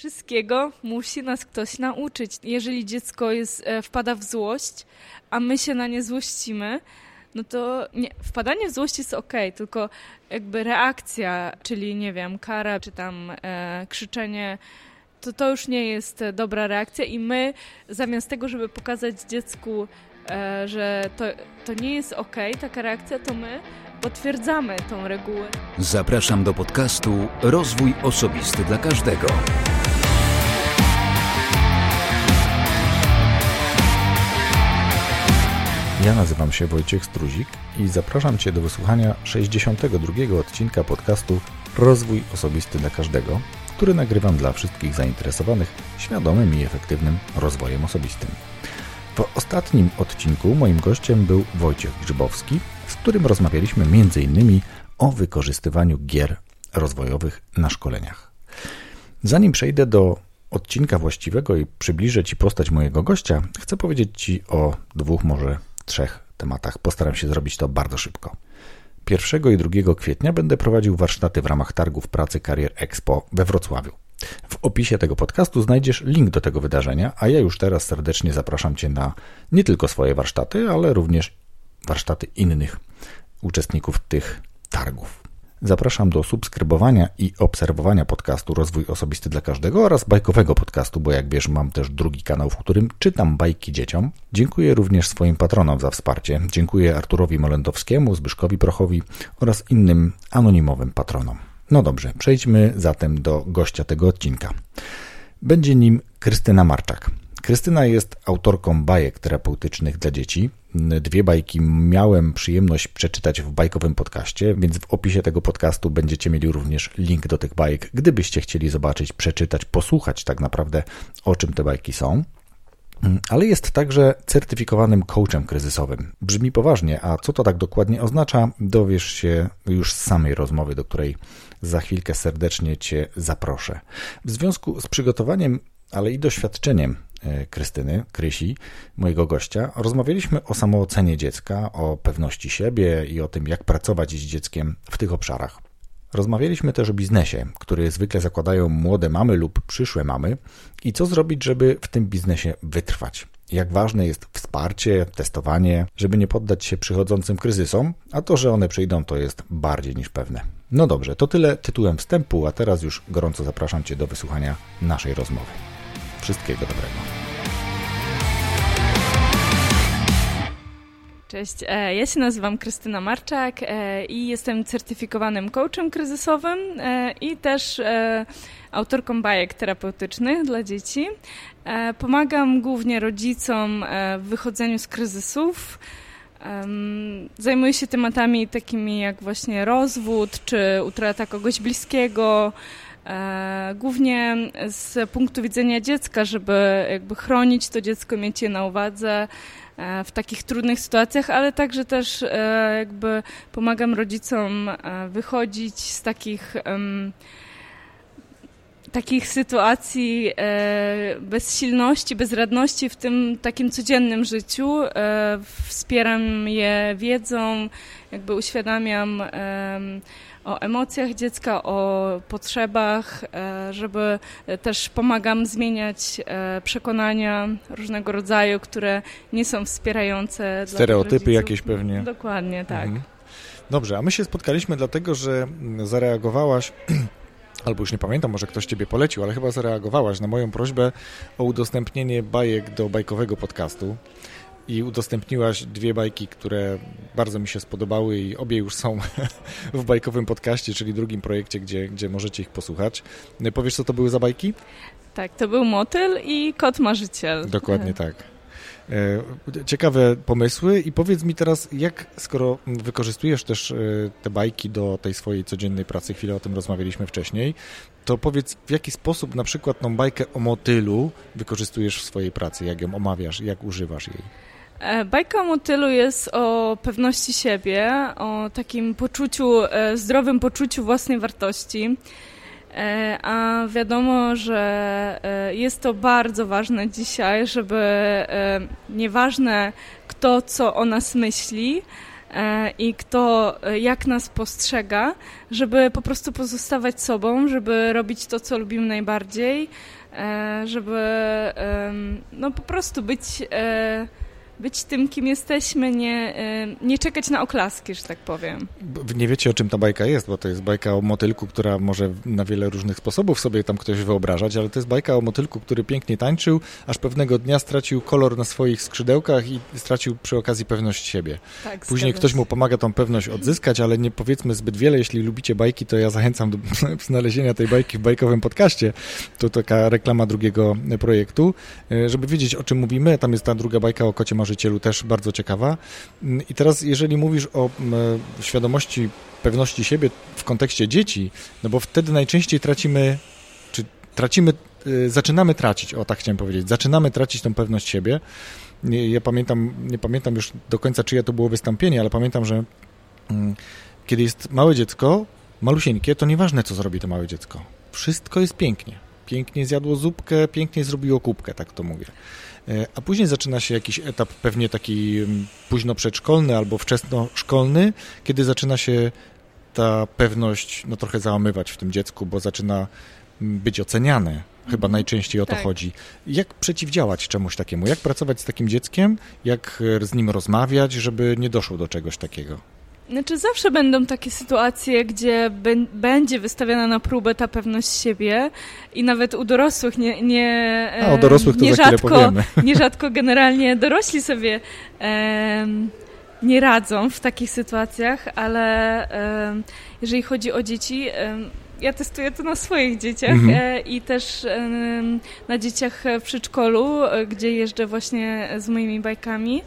Wszystkiego musi nas ktoś nauczyć. Jeżeli dziecko jest, e, wpada w złość, a my się na nie złościmy, no to nie, wpadanie w złość jest ok, tylko jakby reakcja, czyli nie wiem, kara czy tam e, krzyczenie, to to już nie jest dobra reakcja i my zamiast tego, żeby pokazać dziecku, e, że to, to nie jest ok, taka reakcja, to my potwierdzamy tą regułę. Zapraszam do podcastu Rozwój Osobisty dla Każdego. Ja nazywam się Wojciech Struzik i zapraszam Cię do wysłuchania 62 odcinka podcastu Rozwój Osobisty dla Każdego, który nagrywam dla wszystkich zainteresowanych świadomym i efektywnym rozwojem osobistym. W ostatnim odcinku moim gościem był Wojciech Grzybowski, z którym rozmawialiśmy m.in. o wykorzystywaniu gier rozwojowych na szkoleniach. Zanim przejdę do odcinka właściwego i przybliżę Ci postać mojego gościa, chcę powiedzieć Ci o dwóch, może trzech tematach. Postaram się zrobić to bardzo szybko. 1 i 2 kwietnia będę prowadził warsztaty w ramach targów pracy Career Expo we Wrocławiu. W opisie tego podcastu znajdziesz link do tego wydarzenia, a ja już teraz serdecznie zapraszam Cię na nie tylko swoje warsztaty, ale również warsztaty innych uczestników tych targów. Zapraszam do subskrybowania i obserwowania podcastu Rozwój Osobisty dla Każdego oraz bajkowego podcastu, bo jak wiesz, mam też drugi kanał, w którym czytam bajki dzieciom. Dziękuję również swoim patronom za wsparcie. Dziękuję Arturowi Molendowskiemu, Zbyszkowi Prochowi oraz innym anonimowym patronom. No dobrze, przejdźmy zatem do gościa tego odcinka. Będzie nim Krystyna Marczak. Krystyna jest autorką bajek terapeutycznych dla dzieci. Dwie bajki miałem przyjemność przeczytać w bajkowym podcaście, więc w opisie tego podcastu będziecie mieli również link do tych bajek, gdybyście chcieli zobaczyć, przeczytać, posłuchać tak naprawdę o czym te bajki są. Ale jest także certyfikowanym coachem kryzysowym. Brzmi poważnie, a co to tak dokładnie oznacza, dowiesz się już z samej rozmowy, do której za chwilkę serdecznie Cię zaproszę. W związku z przygotowaniem, ale i doświadczeniem Krystyny, Krysi, mojego gościa, rozmawialiśmy o samoocenie dziecka, o pewności siebie i o tym, jak pracować z dzieckiem w tych obszarach. Rozmawialiśmy też o biznesie, który zwykle zakładają młode mamy lub przyszłe mamy i co zrobić, żeby w tym biznesie wytrwać. Jak ważne jest wsparcie, testowanie, żeby nie poddać się przychodzącym kryzysom, a to, że one przyjdą, to jest bardziej niż pewne. No dobrze, to tyle tytułem wstępu, a teraz już gorąco zapraszam Cię do wysłuchania naszej rozmowy. Wszystkiego dobrego. Cześć, e, ja się nazywam Krystyna Marczak e, i jestem certyfikowanym coachem kryzysowym e, i też autorką bajek terapeutycznych dla dzieci. Pomagam głównie rodzicom w wychodzeniu z kryzysów. Zajmuję się tematami takimi jak właśnie rozwód czy utrata kogoś bliskiego, głównie z punktu widzenia dziecka, żeby jakby chronić to dziecko, mieć je na uwadze e, w takich trudnych sytuacjach, ale także też e, jakby pomagam rodzicom wychodzić z takich takich sytuacji bezsilności, bezradności w tym takim codziennym życiu. Wspieram je wiedzą, jakby uświadamiam o emocjach dziecka, o potrzebach, e, żeby też pomagam zmieniać e, przekonania różnego rodzaju, które nie są wspierające. Stereotypy jakieś pewnie. Dokładnie, tak. Mhm. Dobrze, a my się spotkaliśmy dlatego, że zareagowałaś albo już nie pamiętam, może ktoś ciebie polecił, ale chyba zareagowałaś na moją prośbę o udostępnienie bajek do bajkowego podcastu i udostępniłaś dwie bajki, które bardzo mi się spodobały i obie już są w bajkowym podcaście, czyli drugim projekcie, gdzie, gdzie możecie ich posłuchać. Powiesz, co to były za bajki? Tak, to był Motyl i Kot Marzyciel. Dokładnie tak. E, ciekawe pomysły i powiedz mi teraz, jak skoro wykorzystujesz też e, te bajki do tej swojej codziennej pracy, chwilę o tym rozmawialiśmy wcześniej, to powiedz w jaki sposób na przykład tą bajkę o motylu wykorzystujesz w swojej pracy, jak ją omawiasz, jak używasz jej? E, bajka o motylu jest o pewności siebie, o takim poczuciu, e, zdrowym poczuciu własnej wartości. E, a wiadomo, że jest to bardzo ważne dzisiaj, żeby nieważne kto co o nas myśli, i kto jak nas postrzega, żeby po prostu pozostawać sobą, żeby robić to, co lubimy najbardziej, żeby no po prostu być być tym, kim jesteśmy, nie, e, nie czekać na oklaski, że tak powiem. Nie wiecie, o czym ta bajka jest, bo to jest bajka o motylku, która może na wiele różnych sposobów sobie tam ktoś wyobrażać, ale to jest bajka o motylku, który pięknie tańczył, aż pewnego dnia stracił kolor na swoich skrzydełkach i stracił przy okazji pewność siebie. Tak, Później ktoś mu pomaga tą pewność odzyskać, ale nie powiedzmy zbyt wiele. Jeśli lubicie bajki, to ja zachęcam do znalezienia tej bajki w bajkowym podcaście. To taka reklama drugiego projektu, e, żeby wiedzieć, o czym mówimy. Tam jest ta druga bajka o kocie marzycielu też bardzo ciekawa. Mm, I teraz, jeżeli mówisz o mm, świadomości, pewności siebie w kontekście dzieci, no bo wtedy najczęściej tracimy, czy tracimy, y, zaczynamy tracić, o tak chciałem powiedzieć, zaczynamy tracić tą pewność siebie. Ja pamiętam, nie pamiętam już do końca, czyje to było wystąpienie, ale pamiętam, że mm, kiedy jest małe dziecko, malusieńkie, to nieważne, co zrobi to małe dziecko. Wszystko jest pięknie. Pięknie zjadło zupkę, pięknie zrobiło kubkę, tak to mówię. E, a później zaczyna się jakiś etap pewnie taki mm, późno przedszkolny albo wczesno szkolny, kiedy zaczyna się ta pewność no, trochę załamywać w tym dziecku, bo zaczyna mm, być oceniane. Chyba mhm. najczęściej o to tak. chodzi. Jak przeciwdziałać czemuś takiemu? Jak pracować z takim dzieckiem? Jak e, z nim rozmawiać, żeby nie doszło do czegoś takiego? Znaczy zawsze będą takie sytuacje, gdzie będzie wystawiana na próbę ta pewność siebie i nawet u dorosłych nie... nie A, o dorosłych to nierzadko. Nierzadko generalnie dorośli sobie nie radzą w takich sytuacjach, ale jeżeli chodzi o dzieci... Ja testuję to na swoich dzieciach mhm. E, i też na dzieciach w przedszkolu, e, gdzie jeżdżę właśnie z moimi bajkami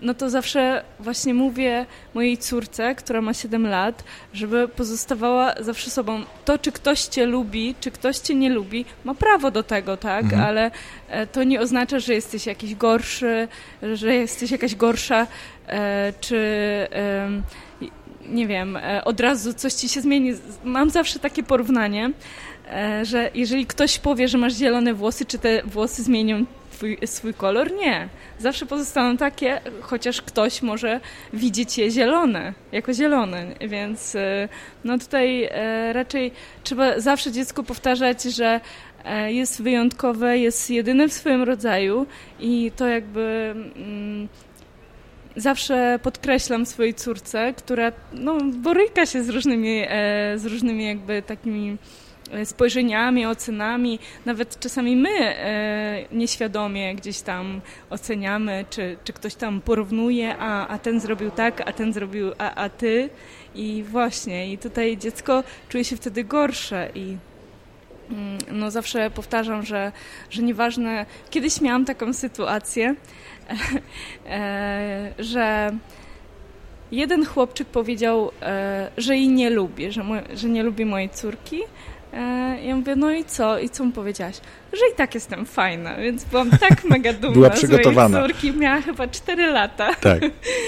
no to zawsze właśnie mówię mojej córce, która ma 7 lat, żeby pozostawała zawsze sobą. To, czy ktoś cię lubi, czy ktoś cię nie lubi, ma prawo do tego, tak? Mhm. Ale e, to nie oznacza, że jesteś jakiś gorszy, że jesteś jakaś gorsza, e, czy nie wiem, e, od razu coś ci się zmieni. Mam zawsze takie porównanie, że jeżeli ktoś powie, że masz zielone włosy, czy te włosy zmienią twój, swój kolor? Nie. Zawsze pozostaną takie, chociaż ktoś może widzieć je zielone, jako zielone, więc e, no tutaj e, raczej trzeba zawsze dziecku powtarzać, że e, jest wyjątkowe, jest jedyne w swoim rodzaju i to jakby mm, zawsze podkreślam swojej córce, która no, boryka się z różnymi, z różnymi jakby takimi E, spojrzeniami, ocenami. Nawet czasami my e, nieświadomie gdzieś tam oceniamy, czy, czy ktoś tam porównuje, a, a ten zrobił tak, a ten zrobił, a, a ty. I właśnie, i tutaj dziecko czuje się wtedy gorsze i mm, no zawsze powtarzam, że, że nieważne, kiedyś miałam taką sytuację, e, że jeden chłopczyk powiedział, e, że jej nie lubi, że, że nie lubi mojej córki, E, ja mówię, no i co? I co mu powiedziałaś? Że i tak jestem fajna, więc byłam tak mega dumna Była przygotowana. z córki. Miała chyba 4 lata tak.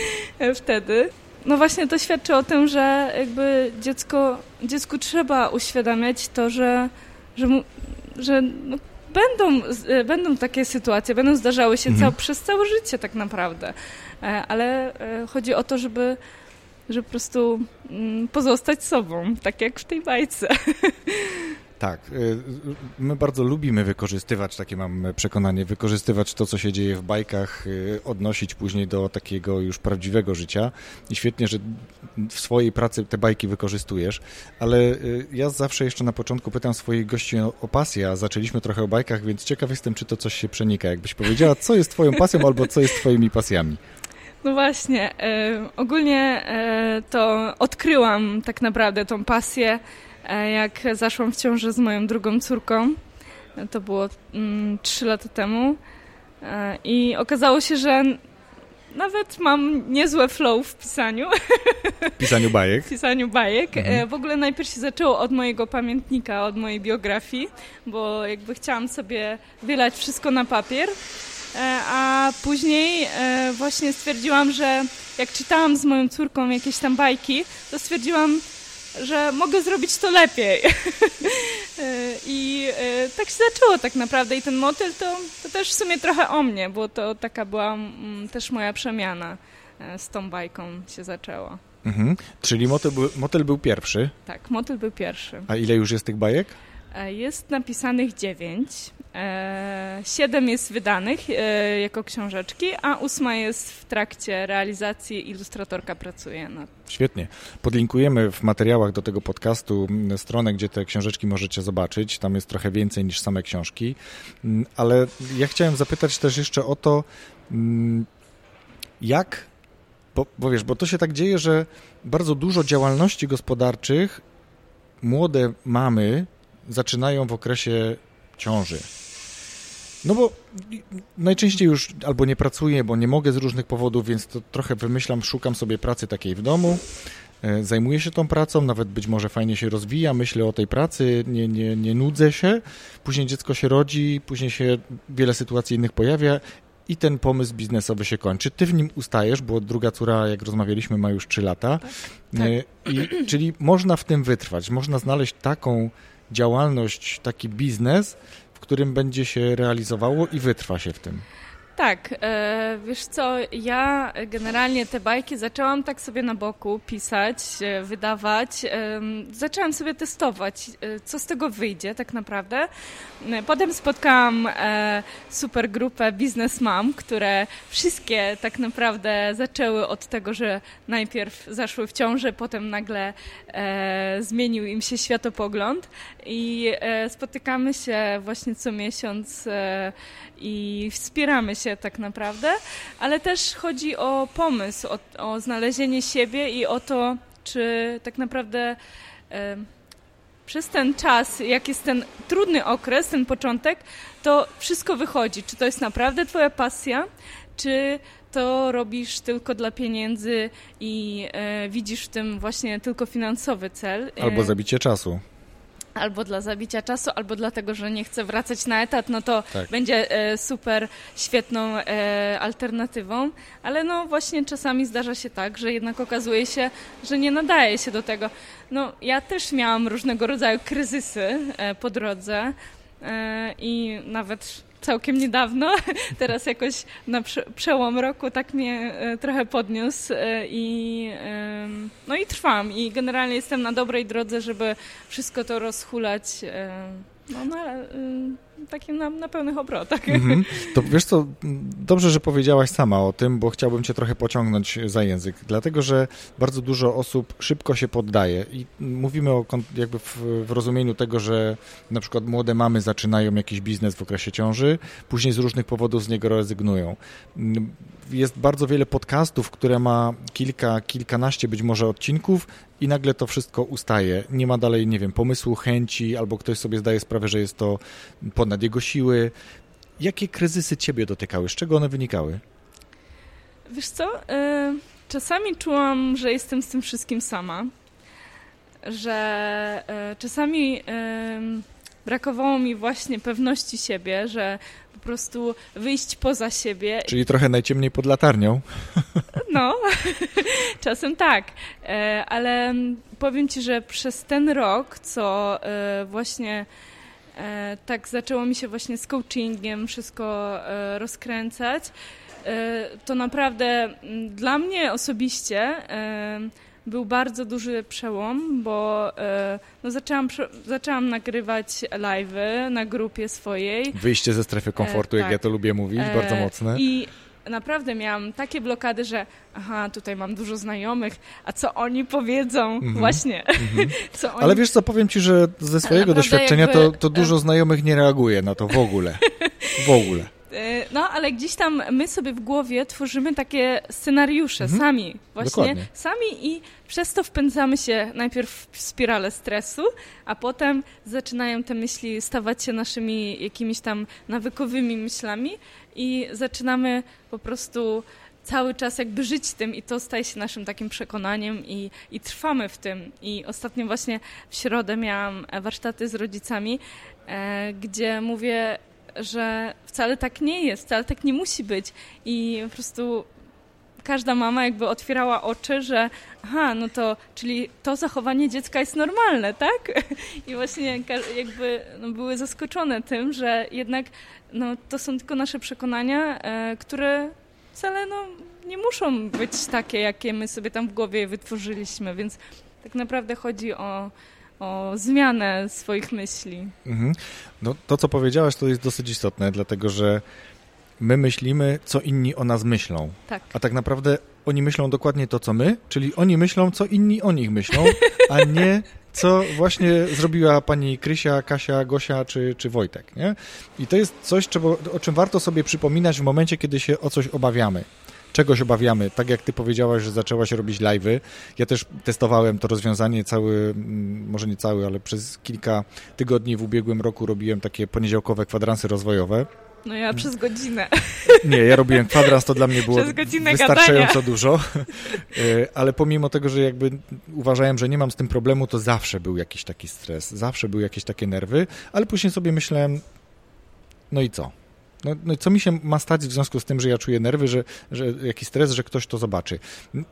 wtedy. No właśnie to świadczy o tym, że jakby dziecko, dziecku trzeba uświadamiać to, że, że, że no, będą, e, będą takie sytuacje, będą zdarzały się mhm. przez całe życie tak naprawdę. E, ale chodzi o to, żeby że po prostu mm, pozostać sobą, tak jak w tej bajce. Tak, y, my bardzo lubimy wykorzystywać, takie mam przekonanie, wykorzystywać to, co się dzieje w bajkach, y, odnosić później do takiego już prawdziwego życia. I świetnie, że w swojej pracy te bajki wykorzystujesz, ale y, ja zawsze jeszcze na początku pytam swoich gości o, pasję, a zaczęliśmy trochę o bajkach, więc ciekaw jestem, czy to coś się przenika. Jakbyś powiedziała, co jest twoją pasją albo co jest twoimi pasjami. No właśnie, e, ogólnie e, to odkryłam tak naprawdę tą pasję, e, jak zaszłam w ciążę z moją drugą córką. To było mm, 3 lata temu. E, I okazało się, że nawet mam niezłe flow w pisaniu. W pisaniu bajek? W pisaniu bajek. Mhm. E, w ogóle najpierw się zaczęło od mojego pamiętnika, od mojej biografii, bo jakby chciałam sobie wylać wszystko na papier. E, a później e, właśnie stwierdziłam, że jak czytałam z moją córką jakieś tam bajki, to stwierdziłam, że mogę zrobić to lepiej. E, I tak się zaczęło tak naprawdę. I ten motyl to, to też w sumie trochę o mnie, bo to taka była mm, też moja przemiana. z tą bajką się zaczęło. Mhm. Czyli motyl był, motyl był pierwszy. Tak, motyl był pierwszy. A ile już jest tych bajek? Jest napisanych dziewięć. Siedem jest wydanych jako książeczki, a ósma jest w trakcie realizacji. Ilustratorka pracuje nad. Świetnie. Podlinkujemy w materiałach do tego podcastu stronę, gdzie te książeczki możecie zobaczyć. Tam jest trochę więcej niż same książki. Ale ja chciałem zapytać też jeszcze o to, jak bo, bo wiesz, bo to się tak dzieje, że bardzo dużo działalności gospodarczych młode mamy zaczynają w okresie ciąży. No bo najczęściej już albo nie pracuję, bo nie mogę z różnych powodów, więc to trochę wymyślam, szukam sobie pracy takiej w domu, e, zajmuję się tą pracą, nawet być może fajnie się rozwija, myślę o tej pracy, nie, nie, nie nudzę się, później dziecko się rodzi, później się wiele sytuacji innych pojawia i ten pomysł biznesowy się kończy. Ty w nim ustajesz, bo druga córa, jak rozmawialiśmy, ma już 3 lata. Tak, tak. I, czyli można w tym wytrwać, można znaleźć taką działalność, taki biznes, w którym będzie się realizowało i wytrwa się w tym. Tak, e, wiesz co, ja generalnie te bajki zaczęłam tak sobie na boku pisać, e, wydawać. E, zaczęłam sobie testować, co z tego wyjdzie tak naprawdę. Potem spotkałam super grupę Business Mom, które wszystkie tak naprawdę zaczęły od tego, że najpierw zaszły w ciąży, potem nagle zmienił im się światopogląd i spotykamy się właśnie co miesiąc i wspieramy się tak naprawdę, ale też chodzi o pomysł, o, o znalezienie siebie i o to, czy tak naprawdę e, przez ten czas, jak jest ten trudny okres, ten początek, to wszystko wychodzi. Czy to jest naprawdę Twoja pasja, czy to robisz tylko dla pieniędzy i e, widzisz w tym właśnie tylko finansowy cel. Albo zabicie czasu albo dla zabicia czasu, albo dlatego, że nie chce wracać na etat, no to tak. będzie e, super świetną e, alternatywą, ale no właśnie czasami zdarza się tak, że jednak okazuje się, że nie nadaje się do tego. No ja też miałam różnego rodzaju kryzysy e, po drodze e, i nawet całkiem niedawno. Teraz jakoś na przełom roku tak mnie e, trochę podniósł e, i no i trwam i generalnie jestem na dobrej drodze, żeby wszystko to rozhulać no, y, takim na, na pełnych obrotach. -hmm. To wiesz co, dobrze, że powiedziałaś sama o tym, bo chciałbym cię trochę pociągnąć za język, dlatego, że bardzo dużo osób szybko się poddaje i mówimy o jakby w, w rozumieniu tego, że na przykład młode mamy zaczynają jakiś biznes w okresie ciąży, później z różnych powodów z niego rezygnują jest bardzo wiele podcastów, które ma kilka, kilkanaście być może odcinków i nagle to wszystko ustaje. Nie ma dalej, nie wiem, pomysłu, chęci, albo ktoś sobie zdaje sprawę, że jest to ponad jego siły. Jakie kryzysy ciebie dotykały? Z czego one wynikały? Wiesz co, y, czasami czułam, że jestem z tym wszystkim sama, że y, czasami brakowało mi właśnie pewności siebie, że prostu wyjść poza siebie. Czyli trochę najciemniej pod latarnią. No, czasem tak, e, ale powiem Ci, że przez ten rok, co e, właśnie e, tak zaczęło mi się właśnie z coachingiem wszystko rozkręcać, to naprawdę dla mnie osobiście był bardzo duży przełom, bo e, no, zaczęłam, zaczęłam nagrywać live'y na grupie swojej. Wyjście ze strefy komfortu, e, jak tak. ja to lubię mówić, e, bardzo mocne. I naprawdę miałam takie blokady, że aha, tutaj mam dużo znajomych, a co oni powiedzą? Mm -hmm. Właśnie. Mm -hmm. oni... Ale wiesz co, powiem ci, że ze swojego doświadczenia jakby... to, to dużo znajomych nie reaguje na to w ogóle. W ogóle. E, no, ale gdzieś tam my sobie w głowie tworzymy takie scenariusze mhm. sami, właśnie Dokładnie. sami i przez to wpędzamy się najpierw w spiralę stresu, a potem zaczynają te myśli stawać się naszymi jakimiś tam nawykowymi myślami i zaczynamy po prostu cały czas jakby żyć tym i to staje się naszym takim przekonaniem i, i trwamy w tym. I ostatnio właśnie w środę miałam warsztaty z rodzicami, e, gdzie mówię że wcale tak nie jest, wcale tak nie musi być i po prostu każda mama jakby otwierała oczy, że aha, no to, czyli to zachowanie dziecka jest normalne, tak? I właśnie jakby no, były zaskoczone tym, że jednak no, to są tylko nasze przekonania, e, które wcale no, nie muszą być takie, jakie my sobie tam w głowie wytworzyliśmy, więc tak naprawdę chodzi o, o zmianę swoich myśli. Mhm. No, to, co powiedziałaś, to jest dosyć istotne, dlatego że my myślimy, co inni o nas myślą. Tak. A tak naprawdę oni myślą dokładnie to, co my, czyli oni myślą, co inni o nich myślą, a nie co właśnie zrobiła pani Krysia, Kasia, Gosia czy, czy Wojtek. Nie? I to jest coś, czego, o czym warto sobie przypominać w momencie, kiedy się o coś obawiamy czegoś obawiamy. Tak jak ty powiedziałaś, że zaczęłaś robić live'y. Ja też testowałem to rozwiązanie cały, mm, może nie cały, ale przez kilka tygodni w ubiegłym roku robiłem takie poniedziałkowe kwadransy rozwojowe. No ja przez godzinę. Nie, ja robiłem kwadrans, to dla mnie było wystarczająco gadania. dużo, e, ale pomimo tego, że jakby uważałem, że nie mam z tym problemu, to zawsze był jakiś taki stres, zawsze były jakieś takie nerwy, ale później sobie myślałem, no i co? No, no co mi się ma stać w związku z tym, że ja czuję nerwy, że, że jakiś stres, że ktoś to zobaczy.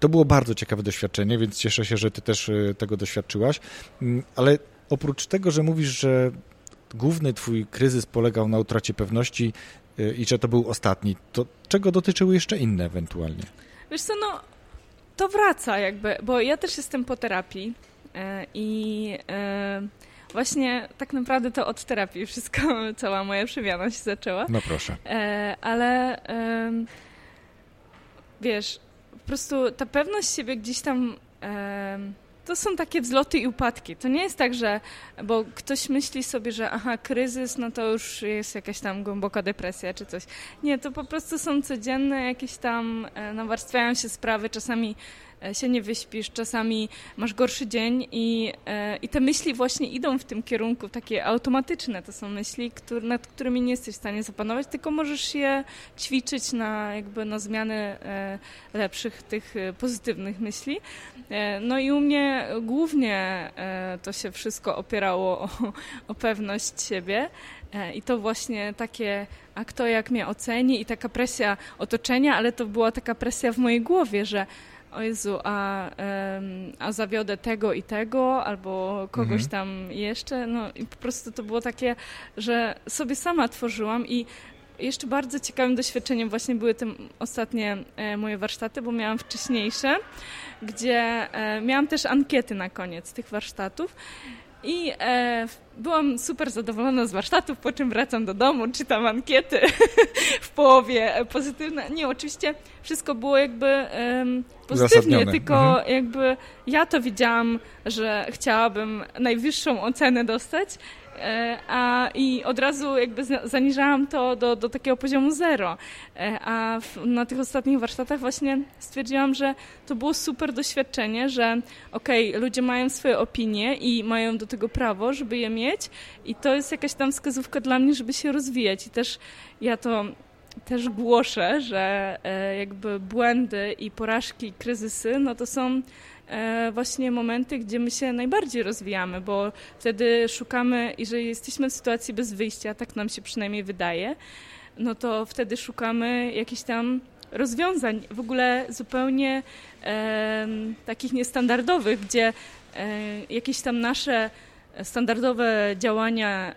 To było bardzo ciekawe doświadczenie, więc cieszę się, że ty też e, tego doświadczyłaś, mm, ale oprócz tego, że mówisz, że główny twój kryzys polegał na utracie pewności e, i że to był ostatni, to czego dotyczyły jeszcze inne ewentualnie? Wiesz co, no to wraca jakby, bo ja też jestem po terapii e, i Właśnie tak naprawdę to od terapii wszystko, cała moja przemiana się zaczęła. No proszę. E, ale e, wiesz, po prostu ta pewność siebie gdzieś tam e, to są takie wzloty i upadki. To nie jest tak, że, bo ktoś myśli sobie, że aha, kryzys, no to już jest jakaś tam głęboka depresja czy coś. Nie, to po prostu są codzienne jakieś tam, e, nawarstwiają się sprawy, czasami się nie wyśpisz, czasami masz gorszy dzień i, e, i te myśli właśnie idą w tym kierunku, takie automatyczne to są myśli, który, nad którymi nie jesteś w stanie zapanować, tylko możesz je ćwiczyć na jakby na zmianę e, lepszych tych pozytywnych myśli. No i u mnie głównie to się wszystko opierało o, o pewność siebie. I to właśnie takie, a kto jak mnie oceni i taka presja otoczenia, ale to była taka presja w mojej głowie, że o Jezu, a, a zawiodę tego i tego, albo kogoś mhm. tam jeszcze. No i po prostu to było takie, że sobie sama tworzyłam i jeszcze bardzo ciekawym doświadczeniem właśnie były te ostatnie e, moje warsztaty, bo miałam wcześniejsze, gdzie e, miałam też ankiety na koniec tych warsztatów i e, byłam super zadowolona z warsztatów, po czym wracam do domu, czytam ankiety w połowie pozytywne. Nie, oczywiście wszystko było jakby e, pozytywnie, tylko mhm. jakby ja to widziałam, że chciałabym najwyższą ocenę dostać E, a, i od razu jakby zaniżałam to do, do takiego poziomu zero. E, a w, na tych ostatnich warsztatach właśnie stwierdziłam, że to było super doświadczenie, że okej, okay, ludzie mają swoje opinie i mają do tego prawo, żeby je mieć i to jest jakaś tam wskazówka dla mnie, żeby się rozwijać i też ja to też głoszę, że e, jakby błędy i porażki, kryzysy, no to są E, właśnie momenty, gdzie my się najbardziej rozwijamy, bo wtedy szukamy, jeżeli jesteśmy w sytuacji bez wyjścia, tak nam się przynajmniej wydaje, no to wtedy szukamy jakichś tam rozwiązań, w ogóle zupełnie e, takich niestandardowych, gdzie e, jakieś tam nasze standardowe działania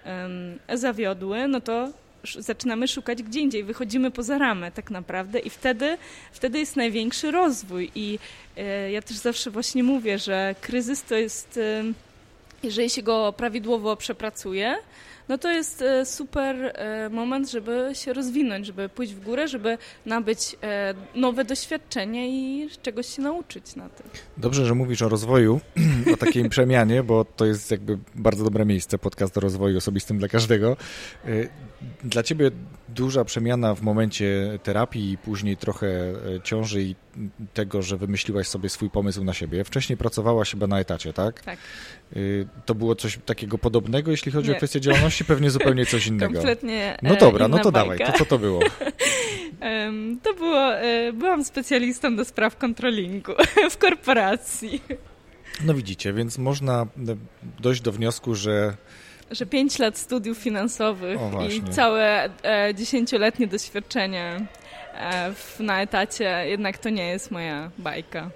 e, zawiodły, no to zaczynamy szukać gdzie indziej, wychodzimy poza ramę tak naprawdę i wtedy, wtedy jest największy rozwój. I e, ja też zawsze właśnie mówię, że kryzys to jest, e, jeżeli się go prawidłowo przepracuje, no to jest e, super e, moment, żeby się rozwinąć, żeby pójść w górę, żeby nabyć e, nowe doświadczenie i czegoś się nauczyć na tym. Dobrze, że mówisz o rozwoju, o takiej przemianie, bo to jest jakby bardzo dobre miejsce, podcast o rozwoju osobistym dla każdego. Dla ciebie duża przemiana w momencie terapii i później trochę ciąży i tego, że wymyśliłaś sobie swój pomysł na siebie. Wcześniej pracowałaś chyba na etacie, tak? Tak. To było coś takiego podobnego, jeśli chodzi Nie. o kwestię działalności? pewnie zupełnie coś innego? Kompletnie No dobra, no to bajka. dawaj, to co to było? to było, e, byłam specjalistą do spraw kontrolingu w korporacji. No widzicie, więc można dojść do wniosku, że że pięć lat studiów finansowych i całe e, dziesięcioletnie doświadczenie e, w, na etacie, jednak to nie jest moja bajka.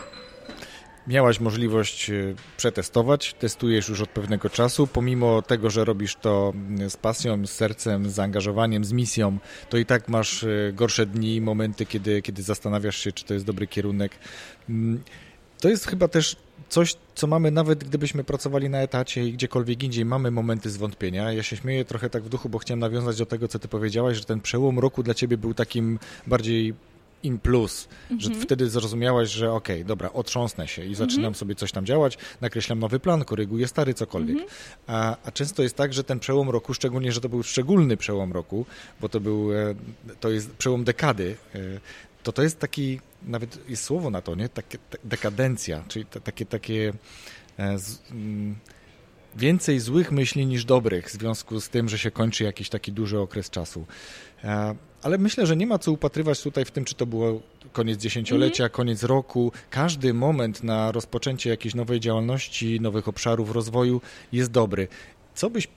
miałaś możliwość e, przetestować, testujesz już od pewnego czasu, pomimo tego, że robisz to mm, z pasją, z sercem, z zaangażowaniem, z misją, to i tak masz gorsze dni, momenty, kiedy, kiedy zastanawiasz się, czy to jest dobry kierunek. Mm, to jest chyba też coś, co mamy nawet gdybyśmy pracowali na etacie i gdziekolwiek indziej, mamy momenty zwątpienia. Ja się śmieję trochę tak w duchu, bo chciałem nawiązać do tego, co ty powiedziałaś, że ten przełom roku dla ciebie był takim bardziej in plus, mhm. że wtedy zrozumiałaś, że okej, okay, dobra, otrząsnę się i zaczynam mhm. sobie coś tam działać, nakreślam nowy plan, koryguję stary, cokolwiek. Mhm. A, a, często jest tak, że ten przełom roku, szczególnie, że to był szczególny przełom roku, bo to był, e, to jest przełom dekady, e, to to jest taki, nawet jest słowo na to, nie? Takie, dekadencja, czyli takie, takie e, z, mm, więcej złych myśli niż dobrych w związku z tym, że się kończy jakiś taki duży okres czasu. E, ale myślę, że nie ma co upatrywać tutaj w tym, czy to było koniec dziesięciolecia, mm -hmm. koniec roku. Każdy moment na rozpoczęcie jakiejś nowej działalności, nowych obszarów rozwoju jest dobry. Co byś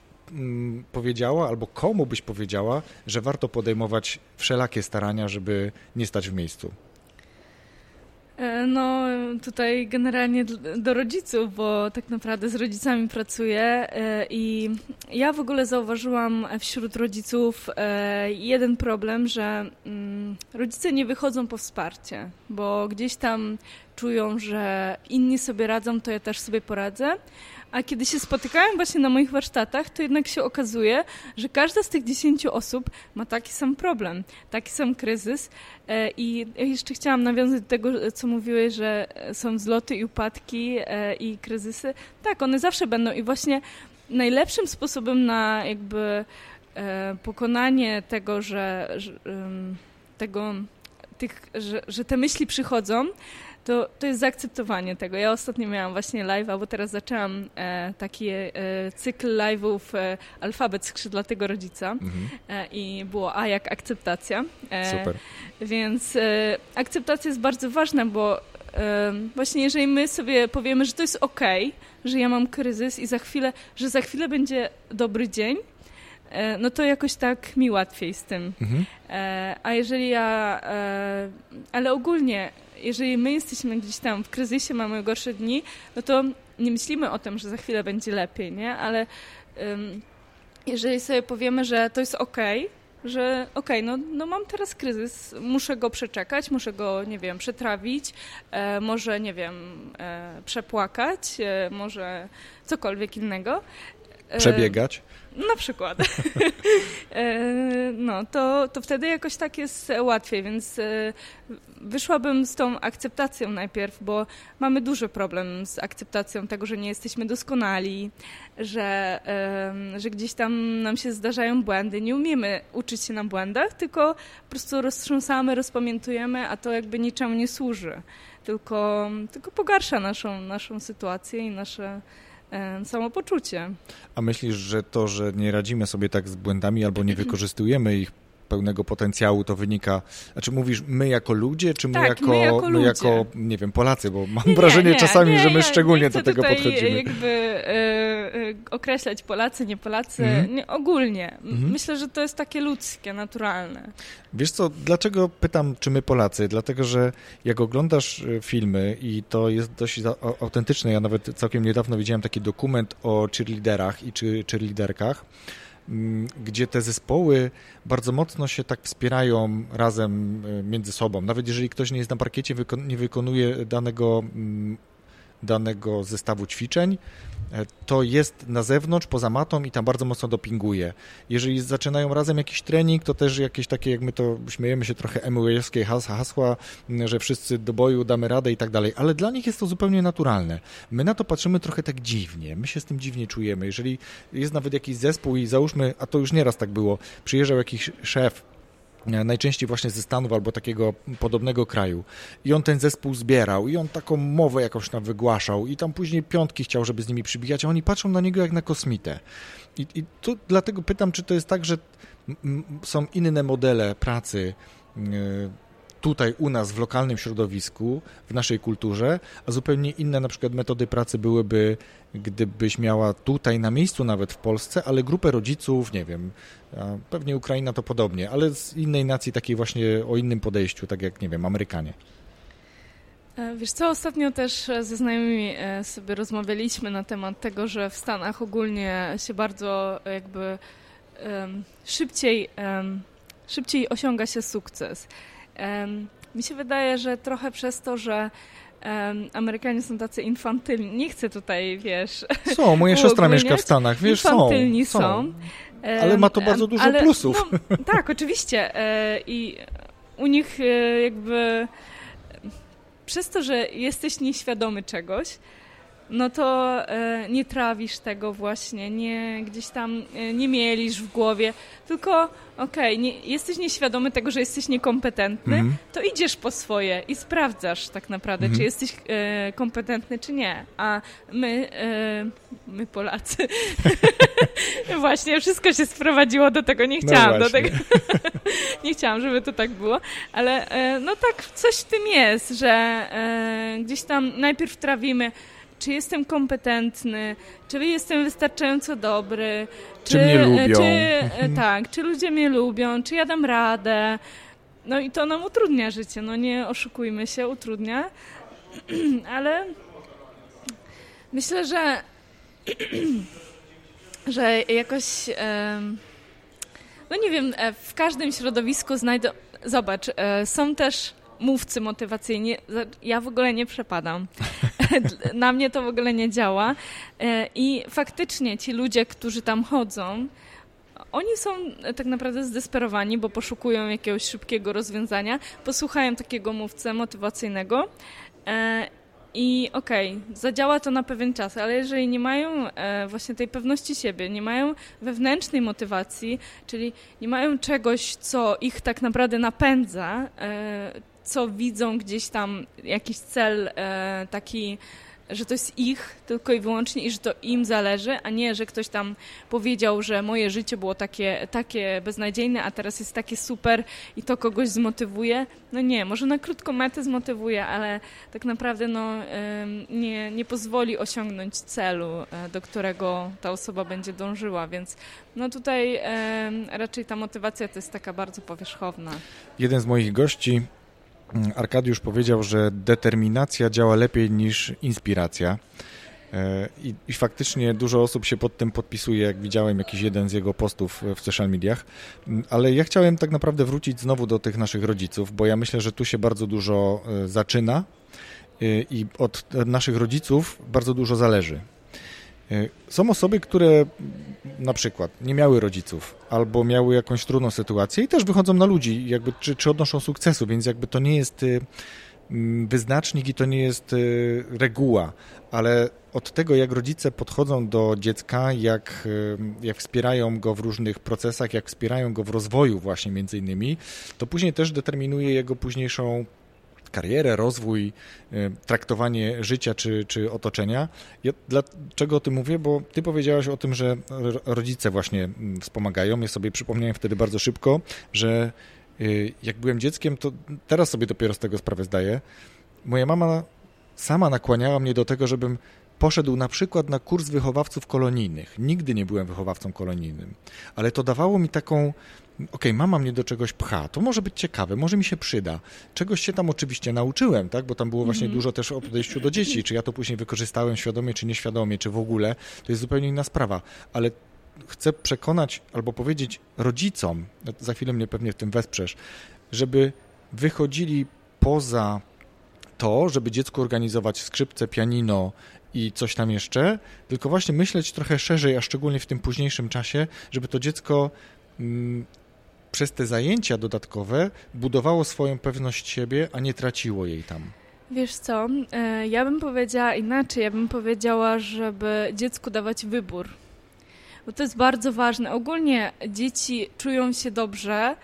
powiedziała, albo komu byś powiedziała, że warto podejmować wszelakie starania, żeby nie stać w miejscu? E, no, tutaj generalnie do rodziców, bo tak naprawdę z rodzicami pracuję e, i ja w ogóle zauważyłam wśród rodziców e, jeden problem, że mm, rodzice nie wychodzą po wsparcie, bo gdzieś tam czują, że inni sobie radzą, to ja też sobie poradzę. A kiedy się spotykałem właśnie na moich warsztatach, to jednak się okazuje, że każda z tych dziesięciu osób ma taki sam problem, taki sam kryzys. E, I jeszcze chciałam nawiązać do tego, co mówiłeś, że są wzloty i upadki e, i kryzysy. Tak, one zawsze będą i właśnie najlepszym sposobem na jakby e, pokonanie tego, że, że tego, tych, że, że te myśli przychodzą, to, to jest zaakceptowanie tego. Ja ostatnio miałam właśnie live'a, bo teraz zaczęłam e, taki e, cykl live'ów e, Alfabet Skrzydlatego Rodzica mhm. e, i było A jak akceptacja. E, Super. Więc e, akceptacja jest bardzo ważna, bo właśnie jeżeli my sobie powiemy, że to jest ok, że ja mam kryzys i za chwilę, że za chwilę będzie dobry dzień, no to jakoś tak mi łatwiej z tym. Mhm. A jeżeli ja, ale ogólnie jeżeli my jesteśmy gdzieś tam w kryzysie, mamy gorsze dni, no to nie myślimy o tym, że za chwilę będzie lepiej, nie? Ale um, jeżeli sobie powiemy, że to jest ok, że okej, okay, no, no mam teraz kryzys, muszę go przeczekać, muszę go, nie wiem, przetrawić, e, może, nie wiem, e, przepłakać, e, może cokolwiek innego. E, Przebiegać? Na przykład. E, no, to, to wtedy jakoś tak jest łatwiej, więc e, wyszłabym z tą akceptacją najpierw, bo mamy duży problem z akceptacją tego, że nie jesteśmy doskonali, że, że gdzieś tam nam się zdarzają błędy. Nie umiemy uczyć się na błędach, tylko po prostu roztrząsamy, rozpamiętujemy, a to jakby niczemu nie służy, tylko, tylko pogarsza naszą, naszą sytuację i nasze samopoczucie. A myślisz, że to, że nie radzimy sobie tak z błędami albo nie wykorzystujemy ich pełnego potencjału to wynika, znaczy mówisz my jako ludzie, czy my, tak, jako, my, jako, my jako, nie wiem, Polacy, bo mam nie, wrażenie nie, czasami, nie, że my szczególnie do tego podchodzimy. jakby e, e, określać Polacy, nie Polacy, mhm. nie, ogólnie. Mhm. Myślę, że to jest takie ludzkie, naturalne. Wiesz co, dlaczego pytam, czy my Polacy? Dlatego, że jak oglądasz e, filmy i to jest dość autentyczne, ja nawet całkiem niedawno widziałem taki dokument o cheerleaderach i czy cheerleaderkach, gdzie te zespoły bardzo mocno się tak wspierają razem e, między sobą. Nawet jeżeli ktoś nie jest na parkiecie, nie wykonuje danego mm, danego zestawu ćwiczeń, e, to jest na zewnątrz, poza matą i tam bardzo mocno dopinguje. Jeżeli zaczynają razem jakiś trening, to też jakieś takie, jak my to śmiejemy się trochę emuejowskie hasła, że wszyscy do boju damy radę i tak dalej, ale dla nich jest to zupełnie naturalne. My na to patrzymy trochę tak dziwnie, my się z tym dziwnie czujemy. Jeżeli jest nawet jakiś zespół i załóżmy, a to już nieraz tak było, przyjeżdżał jakiś szef najczęściej właśnie ze Stanów albo takiego podobnego kraju. I on ten zespół zbierał i on taką mowę jakąś tam wygłaszał i tam później piątki chciał, żeby z nimi przybijać, a oni patrzą na niego jak na kosmitę. I, i tu dlatego pytam, czy to jest tak, że są inne modele pracy e, tutaj u nas w lokalnym środowisku, w naszej kulturze, a zupełnie inne na przykład metody pracy byłyby, gdybyś miała tutaj na miejscu nawet w Polsce, ale grupę rodziców, nie wiem, pewnie Ukraina to podobnie, ale z innej nacji takiej właśnie o innym podejściu, tak jak, nie wiem, Amerykanie. E, wiesz co, ostatnio też ze znajomymi e, sobie rozmawialiśmy na temat tego, że w Stanach ogólnie się bardzo jakby um, szybciej, um, szybciej osiąga się sukces. Mi się wydaje, że trochę przez to, że Amerykanie są tacy infantylni. Nie chcę tutaj, wiesz... Są, moja siostra mieszka w Stanach, wiesz, infantylni są. są. Ale ma to bardzo dużo ale, plusów. No, tak, oczywiście. I u nich e, jakby przez to, że jesteś nieświadomy czegoś, no to e, nie trawisz tego właśnie, nie gdzieś tam e, nie mielisz w głowie, tylko okej, okay, jesteś nieświadomy tego, że jesteś niekompetentny, mm. to idziesz po swoje i sprawdzasz tak naprawdę, mm. czy mhm. jesteś e, kompetentny, czy nie. A my, e, my Polacy, właśnie wszystko się sprowadziło do tego, nie no chciałam no do tego, nie chciałam, żeby to tak było, ale e, no tak, coś w tym jest, że e, gdzieś tam najpierw trawimy czy jestem kompetentny, czy jestem wystarczająco dobry, czy, czy mnie lubią. Czy, e, tak, czy ludzie mnie lubią, czy ja dam radę. No i to nam utrudnia życie, no nie oszukujmy się, utrudnia, ale myślę, że że jakoś no nie wiem, e, w każdym środowisku znajdą, zobacz, e, są też mówcy motywacyjni, ja w ogóle nie przepadam. Na mnie to w ogóle nie działa. E, I faktycznie ci ludzie, którzy tam chodzą, oni są tak naprawdę zdesperowani, bo poszukują jakiegoś szybkiego rozwiązania, posłuchają takiego mówcę motywacyjnego e, i okej, okay, zadziała to na pewien czas, ale jeżeli nie mają e, właśnie tej pewności siebie, nie mają wewnętrznej motywacji, czyli nie mają czegoś, co ich tak naprawdę napędza, co widzą gdzieś tam jakiś cel e, taki, że to jest ich tylko i wyłącznie i że to im zależy, a nie, że ktoś tam powiedział, że moje życie było takie, takie beznadziejne, a teraz jest takie super i to kogoś zmotywuje. No nie, może na krótką metę zmotywuje, ale tak naprawdę no, nie, nie pozwoli osiągnąć celu, e, do którego ta osoba będzie dążyła, więc no tutaj raczej ta motywacja to jest taka bardzo powierzchowna. Jeden z moich gości Arkadiusz powiedział, że determinacja działa lepiej niż inspiracja. E, I, I, faktycznie dużo osób się pod tym podpisuje, jak widziałem jakiś jeden z jego postów w social mediach. Mm, ale ja chciałem tak naprawdę wrócić znowu do tych naszych rodziców, bo ja myślę, że tu się bardzo dużo e, zaczyna e, i od naszych rodziców bardzo dużo zależy. E, są osoby, które na przykład nie miały rodziców albo miały jakąś trudną sytuację i też wychodzą na ludzi, jakby, czy, czy odnoszą sukcesu, więc jakby to nie jest y, wyznacznik i to nie jest y, reguła, ale od tego, jak rodzice podchodzą do dziecka, jak, y, jak wspierają go w różnych procesach, jak wspierają go w rozwoju właśnie między innymi, to później też determinuje jego późniejszą karierę, rozwój, y, traktowanie życia czy, czy otoczenia. Ja dlaczego o tym mówię? Bo ty powiedziałaś o tym, że rodzice właśnie mm, wspomagają. Ja sobie przypomniałem wtedy bardzo szybko, że y, jak byłem dzieckiem, to teraz sobie dopiero z tego sprawę zdaję. Moja mama sama nakłaniała mnie do tego, żebym poszedł na przykład na kurs wychowawców kolonijnych. Nigdy nie byłem wychowawcą kolonijnym, ale to dawało mi taką okej, okay, mama mnie do czegoś pcha, to może być ciekawe, może mi się przyda. Czegoś się tam oczywiście nauczyłem, tak, bo tam było właśnie mm dużo też o podejściu do dzieci, czy ja to później wykorzystałem świadomie, czy nieświadomie, czy w ogóle, to jest zupełnie inna sprawa, ale chcę przekonać albo powiedzieć rodzicom, za chwilę mnie pewnie w tym wesprzesz, żeby wychodzili poza to, żeby dziecku organizować skrzypce, pianino i coś tam jeszcze, tylko właśnie myśleć trochę szerzej, a szczególnie w tym późniejszym czasie, żeby to dziecko mm, przez te zajęcia dodatkowe budowało swoją pewność siebie, a nie traciło jej tam. Wiesz co, e, ja bym powiedziała inaczej. Ja bym powiedziała, żeby dziecku dawać wybór. Bo to jest bardzo ważne. Ogólnie dzieci czują się dobrze,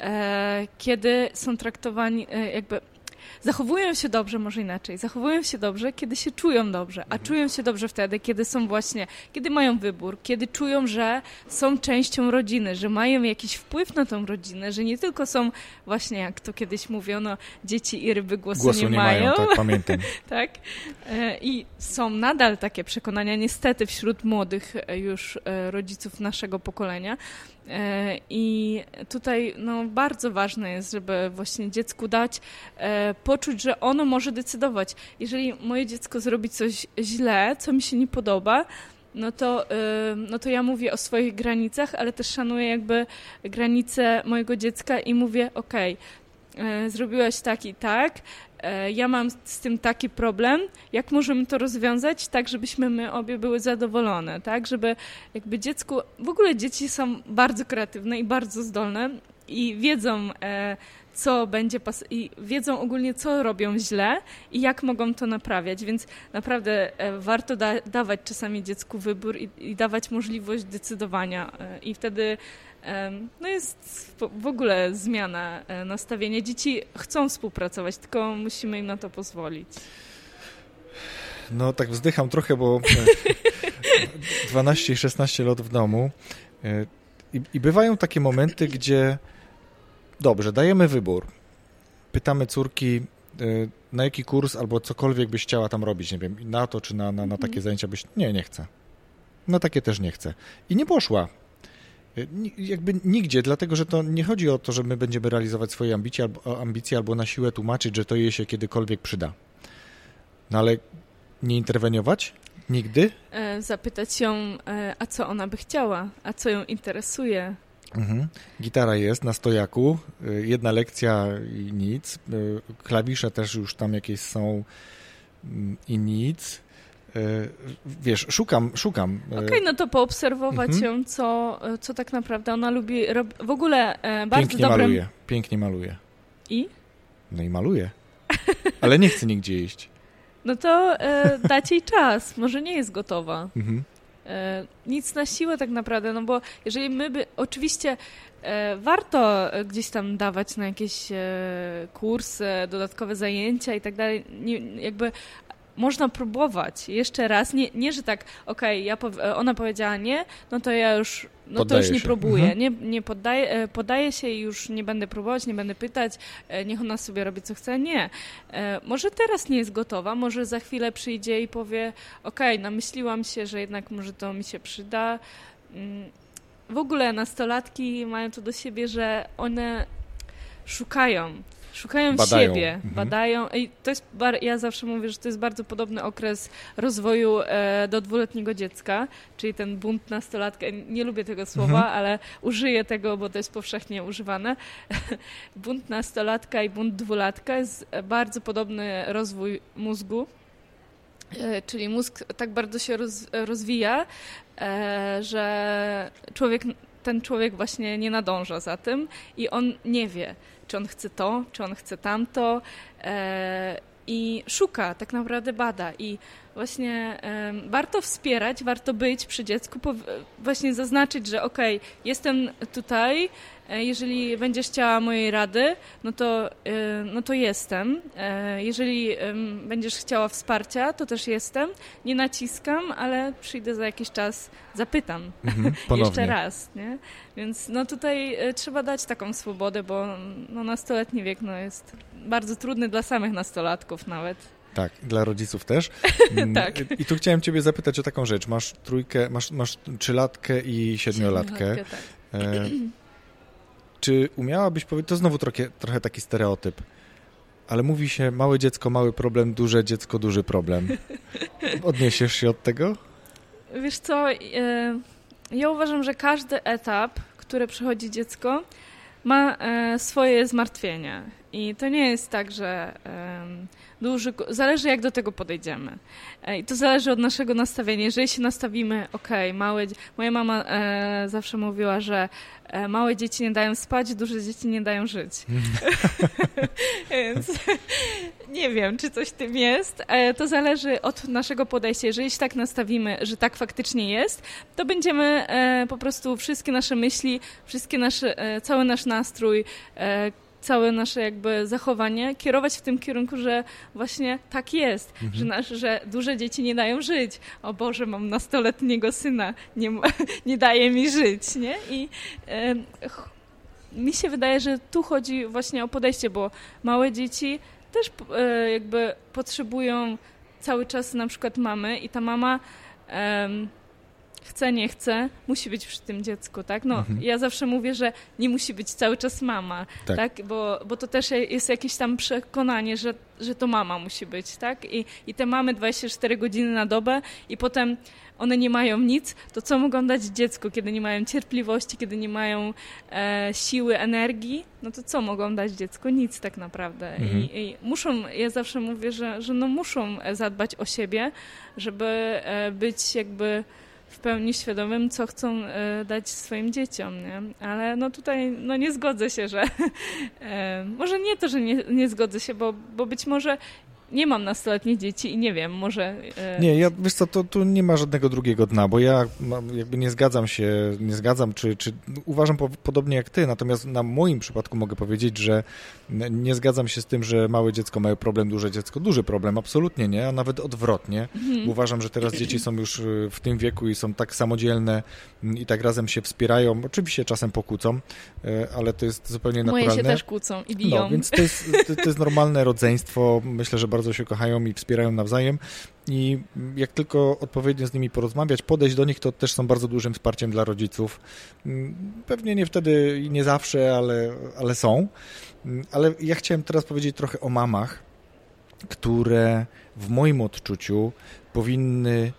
e, kiedy są traktowani, e, jakby zachowują się dobrze, może inaczej, zachowują się dobrze, kiedy się czują dobrze, a mhm. czują się dobrze wtedy, kiedy są właśnie, kiedy mają wybór, kiedy czują, że są częścią rodziny, że mają jakiś wpływ na tą rodzinę, że nie tylko są właśnie, jak to kiedyś mówiono, dzieci i ryby głosu, głosu nie, nie, mają. mają tak, pamiętam. tak. E, I są nadal takie przekonania, niestety, wśród młodych e, już e, rodziców naszego pokolenia, I tutaj no, bardzo ważne jest, żeby właśnie dziecku dać e, poczuć, że ono może decydować. Jeżeli moje dziecko zrobi coś źle, co mi się nie podoba, no to, no to ja mówię o swoich granicach, ale też szanuję jakby granice mojego dziecka i mówię, okay, zrobiłaś tak i tak, E, ja mam z tym taki problem, jak możemy to rozwiązać? Tak, żebyśmy my obie były zadowolone, tak, żeby jakby dziecku, w ogóle dzieci są bardzo kreatywne i bardzo zdolne i wiedzą, e, co będzie pas- i wiedzą ogólnie, co robią źle i jak mogą to naprawiać, więc naprawdę e, warto da- dawać czasami dziecku wybór i, i dawać możliwość decydowania. I wtedy no jest w ogóle zmiana e, nastawienia. Dzieci chcą współpracować, tylko musimy im na to pozwolić. No tak wzdycham trochę, bo 12 i 16 lat w domu e, i, i bywają takie momenty, gdzie dobrze, dajemy wybór. Pytamy córki, e, na jaki kurs albo cokolwiek byś chciała tam robić, nie wiem, na to czy na, na, na takie mhm. zajęcia byś... Nie, nie chcę. Na takie też nie chcę. I nie poszła. Jakby nigdzie, dlatego że to nie chodzi o to, że my będziemy realizować swoje ambicje albo, ambicje albo na siłę tłumaczyć, że to jej się kiedykolwiek przyda. No ale nie interweniować? Nigdy? E, zapytać ją, e, a co ona by chciała, a co ją interesuje. Mhm. Gitara jest na stojaku, e, jedna lekcja i nic. Klawisze też już tam jakieś są mm, i nic. E, wiesz, szukam, szukam. E, Okej, okay, no to poobserwować mhm. ją, co, co tak naprawdę ona lubi. W ogóle e, bardzo Pięknie dobrym... maluje, pięknie maluje. I? No i maluje. Ale nie chce nigdzie iść. No to e, dać jej czas, może nie jest gotowa. Mhm. E, nic na siłę tak naprawdę, no bo jeżeli my by, oczywiście e, warto gdzieś tam dawać na jakieś e, kursy, dodatkowe zajęcia i tak dalej, nie, jakby można próbować jeszcze raz, nie, nie że tak, okej, okay, ona powiedziała nie, no to ja już, no poddaję to już nie się. próbuję, mhm. nie, nie poddaję, e, podaję się i już nie będę próbować, nie będę pytać, e, niech ona sobie robi co chce, nie. E, może teraz nie jest gotowa, może za chwilę przyjdzie i powie, okej, okay, namyśliłam się, że jednak może to mi się przyda. Mm, w ogóle nastolatki mają to do siebie, że one szukają Szukają badają. siebie, mhm. badają. I to jest, ja zawsze mówię, że to jest bardzo podobny okres rozwoju e, do dwuletniego dziecka, czyli ten bunt nastolatka. Nie lubię tego słowa, mhm. ale użyję tego, bo to jest powszechnie używane. bunt nastolatka i bunt dwulatka jest bardzo podobny rozwój mózgu. E, czyli mózg tak bardzo się roz, rozwija, e, że człowiek, ten człowiek właśnie nie nadąża za tym i on nie wie czy on chce to, czy on chce tamto e, i szuka, tak naprawdę bada. I właśnie warto wspierać, warto być przy dziecku, właśnie zaznaczyć, że okej, okay, jestem tutaj, E, jeżeli będziesz chciała mojej rady, no to, e, no to jestem. E, jeżeli będziesz chciała wsparcia, to też jestem. Nie naciskam, ale przyjdę za jakiś czas, zapytam mhm, jeszcze raz. Nie? Więc no tutaj trzeba dać taką swobodę, bo no, nastoletni wiek no, jest bardzo trudny dla samych nastolatków nawet. Tak, dla rodziców też. Mm, tak. I tu chciałem ciebie zapytać o taką rzecz. Masz trójkę, masz, masz trzylatkę i siedmiolatkę. siedmiolatkę tak. e, czy umiałabyś powiedzieć, to znowu trochę, trochę taki stereotyp, ale mówi się małe dziecko, mały problem, duże dziecko, duży problem. Odniesiesz się od tego? Wiesz co, e, ja uważam, że każdy etap, który przechodzi dziecko, ma e, swoje zmartwienia. I to nie jest tak, że duży, zależy jak do tego podejdziemy. E, I to zależy od naszego nastawienia. Jeżeli się nastawimy, ok, małe, moja mama e, zawsze mówiła, że e, małe dzieci nie dają spać, duże dzieci nie dają żyć. Więc nie wiem, czy coś w tym jest. E, to zależy od naszego podejścia. Jeżeli się tak nastawimy, że tak faktycznie jest, to będziemy po prostu wszystkie nasze myśli, wszystkie nasze, cały nasz nastrój, całe nasze jakby zachowanie kierować w tym kierunku, że właśnie tak jest, mhm. że, nasz, że duże dzieci nie dają żyć. O Boże, mam nastoletniego syna, nie, nie daje mi żyć, nie? I e, mi się wydaje, że tu chodzi właśnie o podejście, bo małe dzieci też e, jakby potrzebują cały czas na przykład mamy i ta mama chce, nie chce, musi być przy tym dziecku, tak? No, mhm. ja zawsze mówię, że nie musi być cały czas mama, tak? tak? Bo, bo to też jest jakieś tam przekonanie, że, że to mama musi być, tak? I, I te mamy 24 godziny na dobę i potem one nie mają nic, to co mogą dać dziecku, kiedy nie mają cierpliwości, kiedy nie mają e, siły, energii, no to co mogą dać dziecku? Nic tak naprawdę. Mhm. I, I, muszą, ja zawsze mówię, że, że no muszą zadbać o siebie, żeby e, być jakby w pełni świadomym, co chcą e, dać swoim dzieciom, nie? Ale no tutaj no nie zgodzę się, że e, może nie to, że nie, nie zgodzę się, bo, bo być może nie mam nastoletnich dzieci i nie wiem, może... E... Nie, ja, wiesz co, to tu nie ma żadnego drugiego dna, bo ja jakby nie zgadzam się, nie zgadzam, czy, czy uważam po, podobnie jak ty, natomiast na moim przypadku mogę powiedzieć, że nie zgadzam się z tym, że małe dziecko ma problem, duże dziecko duży problem, absolutnie nie, a nawet odwrotnie. Mhm. Uważam, że teraz dzieci są już y, w tym wieku i są tak samodzielne i tak razem się wspierają, oczywiście czasem pokłócą, y, ale to jest zupełnie naturalne. Moje się też kłócą i biją. No, więc to jest, to jest normalne rodzeństwo, myślę, że bardzo bardzo się kochają i wspierają nawzajem i jak tylko odpowiednio z nimi porozmawiać, podejść do nich, to też są bardzo dużym wsparciem dla rodziców. Pewnie nie wtedy i nie zawsze, ale, ale są. Ale ja chciałem teraz powiedzieć trochę o mamach, które w moim odczuciu powinny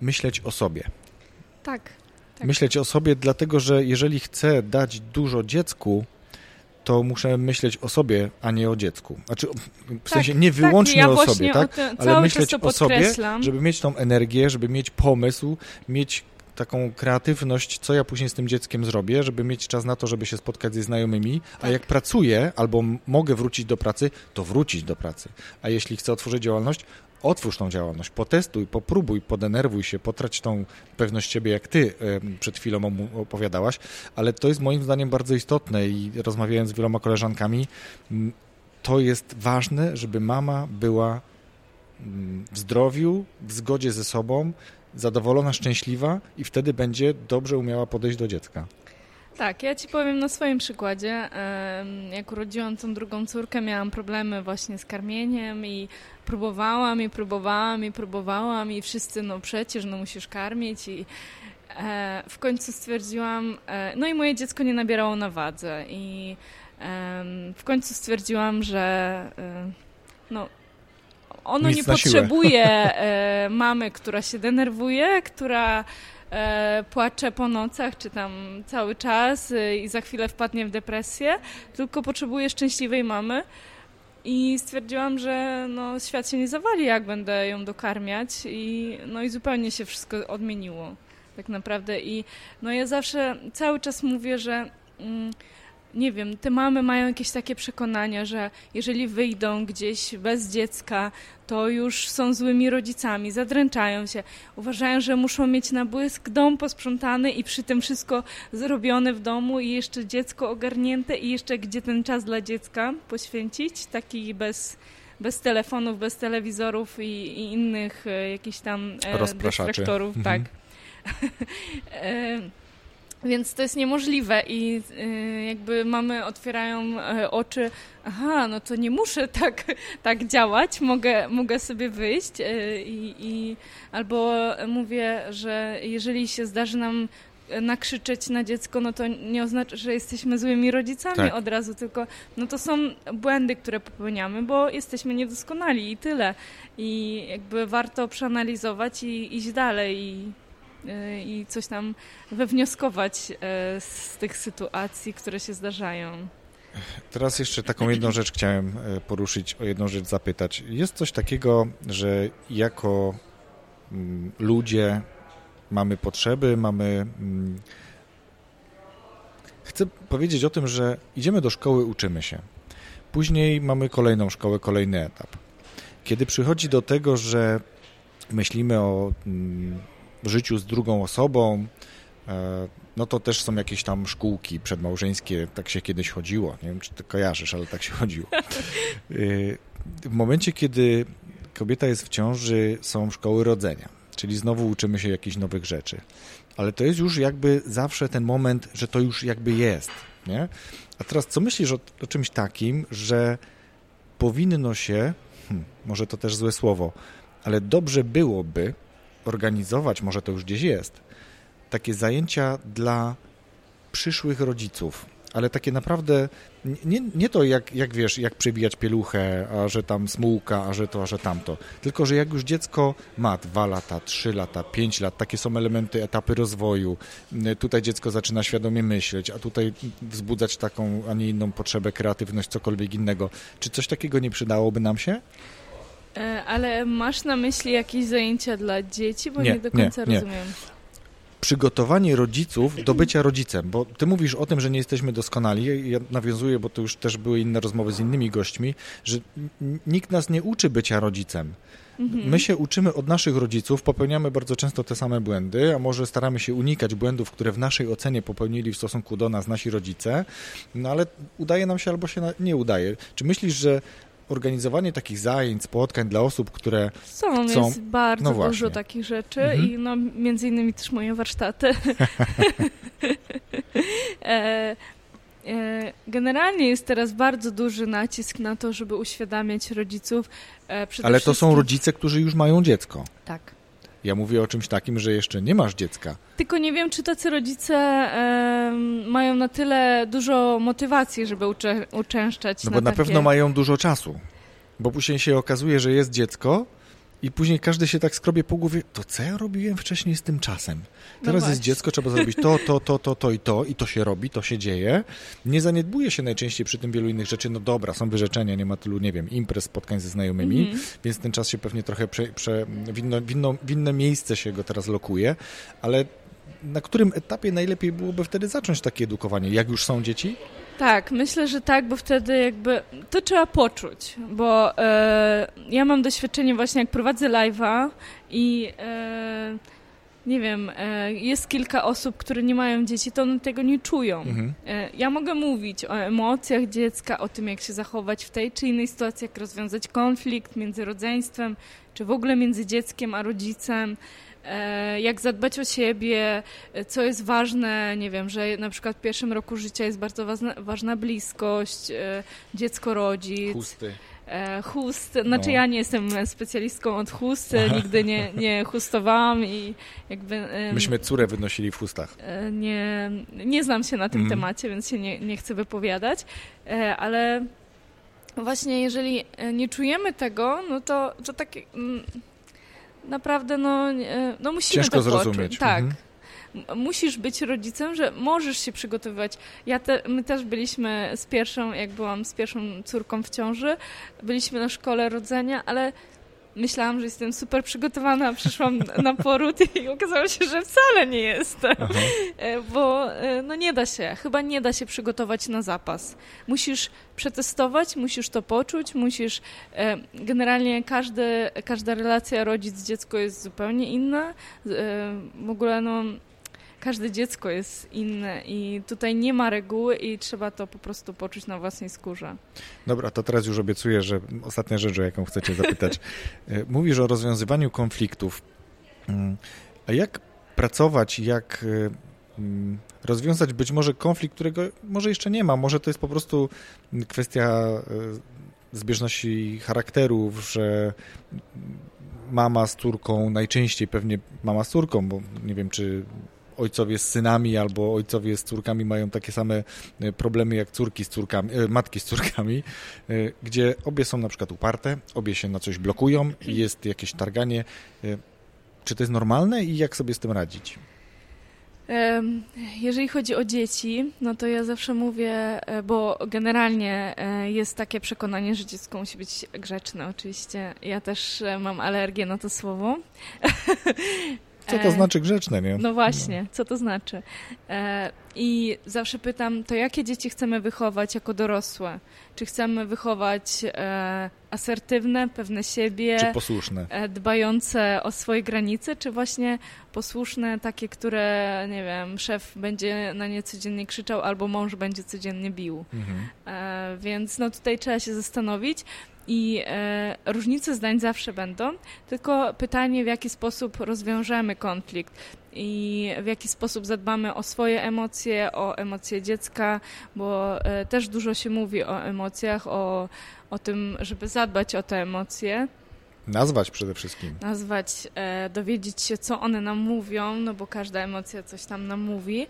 myśleć o sobie. Tak. tak. Myśleć o sobie, dlatego że jeżeli chcę dać dużo dziecku, to muszę myśleć o sobie, a nie o dziecku. Znaczy, w sensie tak, nie tak, wyłącznie tak, ja o sobie, tak? ale myśleć o sobie, żeby mieć tą energię, żeby mieć pomysł, mieć taką kreatywność, co ja później z tym dzieckiem zrobię, żeby mieć czas na to, żeby się spotkać ze znajomymi, a tak. jak pracuję albo mogę wrócić do pracy, to wrócić do pracy. A jeśli chcę otworzyć działalność, otwórz tą działalność, potestuj, popróbuj, podenerwuj się, potrać tą pewność siebie, jak ty przed chwilą opowiadałaś, ale to jest moim zdaniem bardzo istotne i rozmawiając z wieloma koleżankami, to jest ważne, żeby mama była w zdrowiu, w zgodzie ze sobą, zadowolona, szczęśliwa i wtedy będzie dobrze umiała podejść do dziecka. Tak, ja ci powiem na swoim przykładzie. Jak urodziłam tą drugą córkę, miałam problemy właśnie z karmieniem i próbowałam i próbowałam i próbowałam i wszyscy, no przecież, no musisz karmić i e, w końcu stwierdziłam, e, no i moje dziecko nie nabierało na wadze i w końcu stwierdziłam, że e, no ono Nic nie potrzebuje mamy, która się denerwuje, która płacze po nocach, czy tam cały czas e, i za chwilę wpadnie w depresję, tylko potrzebuje szczęśliwej mamy. I stwierdziłam, że no, świat się nie zawali, jak będę ją dokarmiać i, no, i zupełnie się wszystko odmieniło tak naprawdę. I no, ja zawsze cały czas mówię, że mm, nie wiem, te mamy mają jakieś takie przekonania, że jeżeli wyjdą gdzieś bez dziecka, to już są złymi rodzicami, zadręczają się, uważają, że muszą mieć na błysk dom posprzątany i przy tym wszystko zrobione w domu i jeszcze dziecko ogarnięte i jeszcze gdzie ten czas dla dziecka poświęcić, taki bez bez telefonów, bez telewizorów i, i innych e, jakichś tam e, dystraktorów, mhm. tak. e, więc to jest niemożliwe i y, jakby mamy otwierają y, oczy, aha, no to nie muszę tak, tak działać, mogę, mogę sobie wyjść y, i, albo mówię, że jeżeli się zdarzy nam nakrzyczeć na dziecko, no to nie oznacza, że jesteśmy złymi rodzicami tak. od razu, tylko no to są błędy, które popełniamy, bo jesteśmy niedoskonali i tyle. I jakby warto przeanalizować i iść dalej i E, i coś tam wywnioskować e, z tych sytuacji, które się zdarzają. Teraz jeszcze taką jedną rzecz chciałem e, poruszyć, o jedną rzecz zapytać. Jest coś takiego, że jako mm, ludzie mamy potrzeby, mamy. Mm, chcę powiedzieć o tym, że idziemy do szkoły, uczymy się. Później mamy kolejną szkołę, kolejny etap. Kiedy przychodzi do tego, że myślimy o mm, życiu z drugą osobą, e, no to też są jakieś tam szkółki przedmałżeńskie, tak się kiedyś chodziło, nie wiem, czy ty kojarzysz, ale tak się chodziło. E, w momencie, kiedy kobieta jest w ciąży, są szkoły rodzenia, czyli znowu uczymy się jakichś nowych rzeczy. Ale to jest już jakby zawsze ten moment, że to już jakby jest, nie? A teraz co myślisz o, o czymś takim, że powinno się, hmm, może to też złe słowo, ale dobrze byłoby, organizować, może to już gdzieś jest, takie zajęcia dla przyszłych rodziców, ale takie naprawdę nie, nie to jak, jak wiesz, jak przebijać pieluchę, a że tam smułka, a że to, a że tamto, tylko że jak już dziecko ma dwa lata, trzy lata, pięć lat, takie są elementy, etapy rozwoju, tutaj dziecko zaczyna świadomie myśleć, a tutaj wzbudzać taką, a nie inną potrzebę, kreatywność, cokolwiek innego. Czy coś takiego nie przydałoby nam się? E, ale masz na myśli jakieś zajęcia dla dzieci, bo nie, nie do końca nie, rozumiem. Nie przygotowanie rodziców do bycia rodzicem, bo ty mówisz o tym, że nie jesteśmy doskonali. Ja nawiązuję, bo to już też były inne rozmowy z innymi gośćmi, że nikt nas nie uczy bycia rodzicem. Mhm. My się uczymy od naszych rodziców, popełniamy bardzo często te same błędy, a może staramy się unikać błędów, które w naszej ocenie popełnili w stosunku do nas nasi rodzice, no ale udaje nam się albo się nie udaje. Czy myślisz, że organizowanie takich zajęć, spotkań dla osób, które są, chcą... jest bardzo no dużo takich rzeczy mhm. i no, między innymi też moje warsztaty. e, e, Generalnie jest teraz bardzo duży nacisk na to, żeby uświadamiać rodziców. E, Ale to są rodzice, którzy już mają dziecko. Tak. Ja mówię o czymś takim, że jeszcze nie masz dziecka. Tylko nie wiem, czy tacy rodzice e, mają na tyle dużo motywacji, żeby ucze, uczęszczać. No bo na, na pewno mają dużo czasu. Bo później się okazuje, że jest dziecko i później każdy się tak skrobie po głowie, to co ja robiłem wcześniej z tym czasem? Teraz no jest dziecko, trzeba zrobić to, to, to, to, to i to i to się robi, to się dzieje. Nie zaniedbuje się najczęściej przy tym wielu innych rzeczy. No dobra, są wyrzeczenia, nie ma tylu, nie wiem, imprez, spotkań ze znajomymi, mm -hmm. więc ten czas się pewnie trochę prze, prze, miejsce się go teraz lokuje, ale na którym etapie najlepiej byłoby wtedy zacząć takie edukowanie? Jak już są dzieci? Tak, myślę, że tak, bo wtedy jakby to trzeba poczuć, bo e, ja mam doświadczenie właśnie jak prowadzę live'a i e, nie wiem, e, jest kilka osób, które nie mają dzieci, to one tego nie czują. Mhm. E, ja mogę mówić o emocjach dziecka, o tym, jak się zachować w tej czy innej sytuacji, jak rozwiązać konflikt między rodzeństwem, czy w ogóle między dzieckiem a rodzicem. E, jak zadbać o siebie, e, co jest ważne, nie wiem, że na przykład w pierwszym roku życia jest bardzo ważna, ważna bliskość, e, dziecko rodzic. Chusty. Chust, znaczy no. ja nie jestem specjalistką od chust, nigdy nie, nie chustowałam i jakby... Myśmy córę wynosili w chustach. Nie, nie znam się na tym mm. temacie, więc się nie, nie chcę wypowiadać, ale właśnie jeżeli nie czujemy tego, no to, to takie mm, naprawdę no, no musimy Ciężko to zrozumieć. Tak. Mhm. Musisz być rodzicem, że możesz się przygotowywać. Ja te, my też byliśmy z pierwszą, jak byłam z pierwszą córką w ciąży, byliśmy na szkole rodzenia, ale myślałam, że jestem super przygotowana, przyszłam na poród i okazało się, że wcale nie jestem. E, bo e, no nie da się, chyba nie da się przygotować na zapas. Musisz przetestować, musisz to poczuć, musisz... E, generalnie każdy, każda relacja rodzic-dziecko jest zupełnie inna. W ogóle no każde dziecko jest inne i tutaj nie ma reguły i trzeba to po prostu poczuć na własnej skórze. Dobra, to teraz już obiecuję, że ostatnia rzecz, o jaką chcecie zapytać. E, mówisz o rozwiązywaniu konfliktów. Mm, a jak pracować, jak e, mm, rozwiązać być może konflikt, którego może jeszcze nie ma, może to jest po prostu kwestia e, zbieżności charakterów, że mama z córką, najczęściej pewnie mama z córką, bo nie wiem, czy ojcowie z synami albo ojcowie z córkami mają takie same e, problemy jak córki z córkami, e, matki z córkami, e, gdzie obie są na przykład uparte, obie się na coś blokują jest jakieś targanie. Czy to jest normalne i jak sobie z tym radzić? Jeżeli chodzi o dzieci, no to ja zawsze mówię, bo generalnie jest takie przekonanie, że dziecko musi być grzeczne oczywiście. Ja też mam alergię na to słowo. Co to e, znaczy grzeczne, nie? No właśnie, co to znaczy? E, I zawsze pytam, to jakie dzieci chcemy wychować jako dorosłe? Czy chcemy wychować e, asertywne, pewne siebie? Czy posłuszne? Dbające o swoje granice, czy właśnie posłuszne, takie, które, nie wiem, szef będzie na nie codziennie krzyczał, albo mąż będzie codziennie bił. Mhm. Więc no tutaj trzeba się zastanowić. I e, różnice zdań zawsze będą, tylko pytanie, w jaki sposób rozwiążemy konflikt i w jaki sposób zadbamy o swoje emocje, o emocje dziecka, bo e, też dużo się mówi o emocjach, o, o tym, żeby zadbać o te emocje. Nazwać przede wszystkim. Nazwać, e, dowiedzieć się, co one nam mówią, no bo każda emocja coś tam nam mówi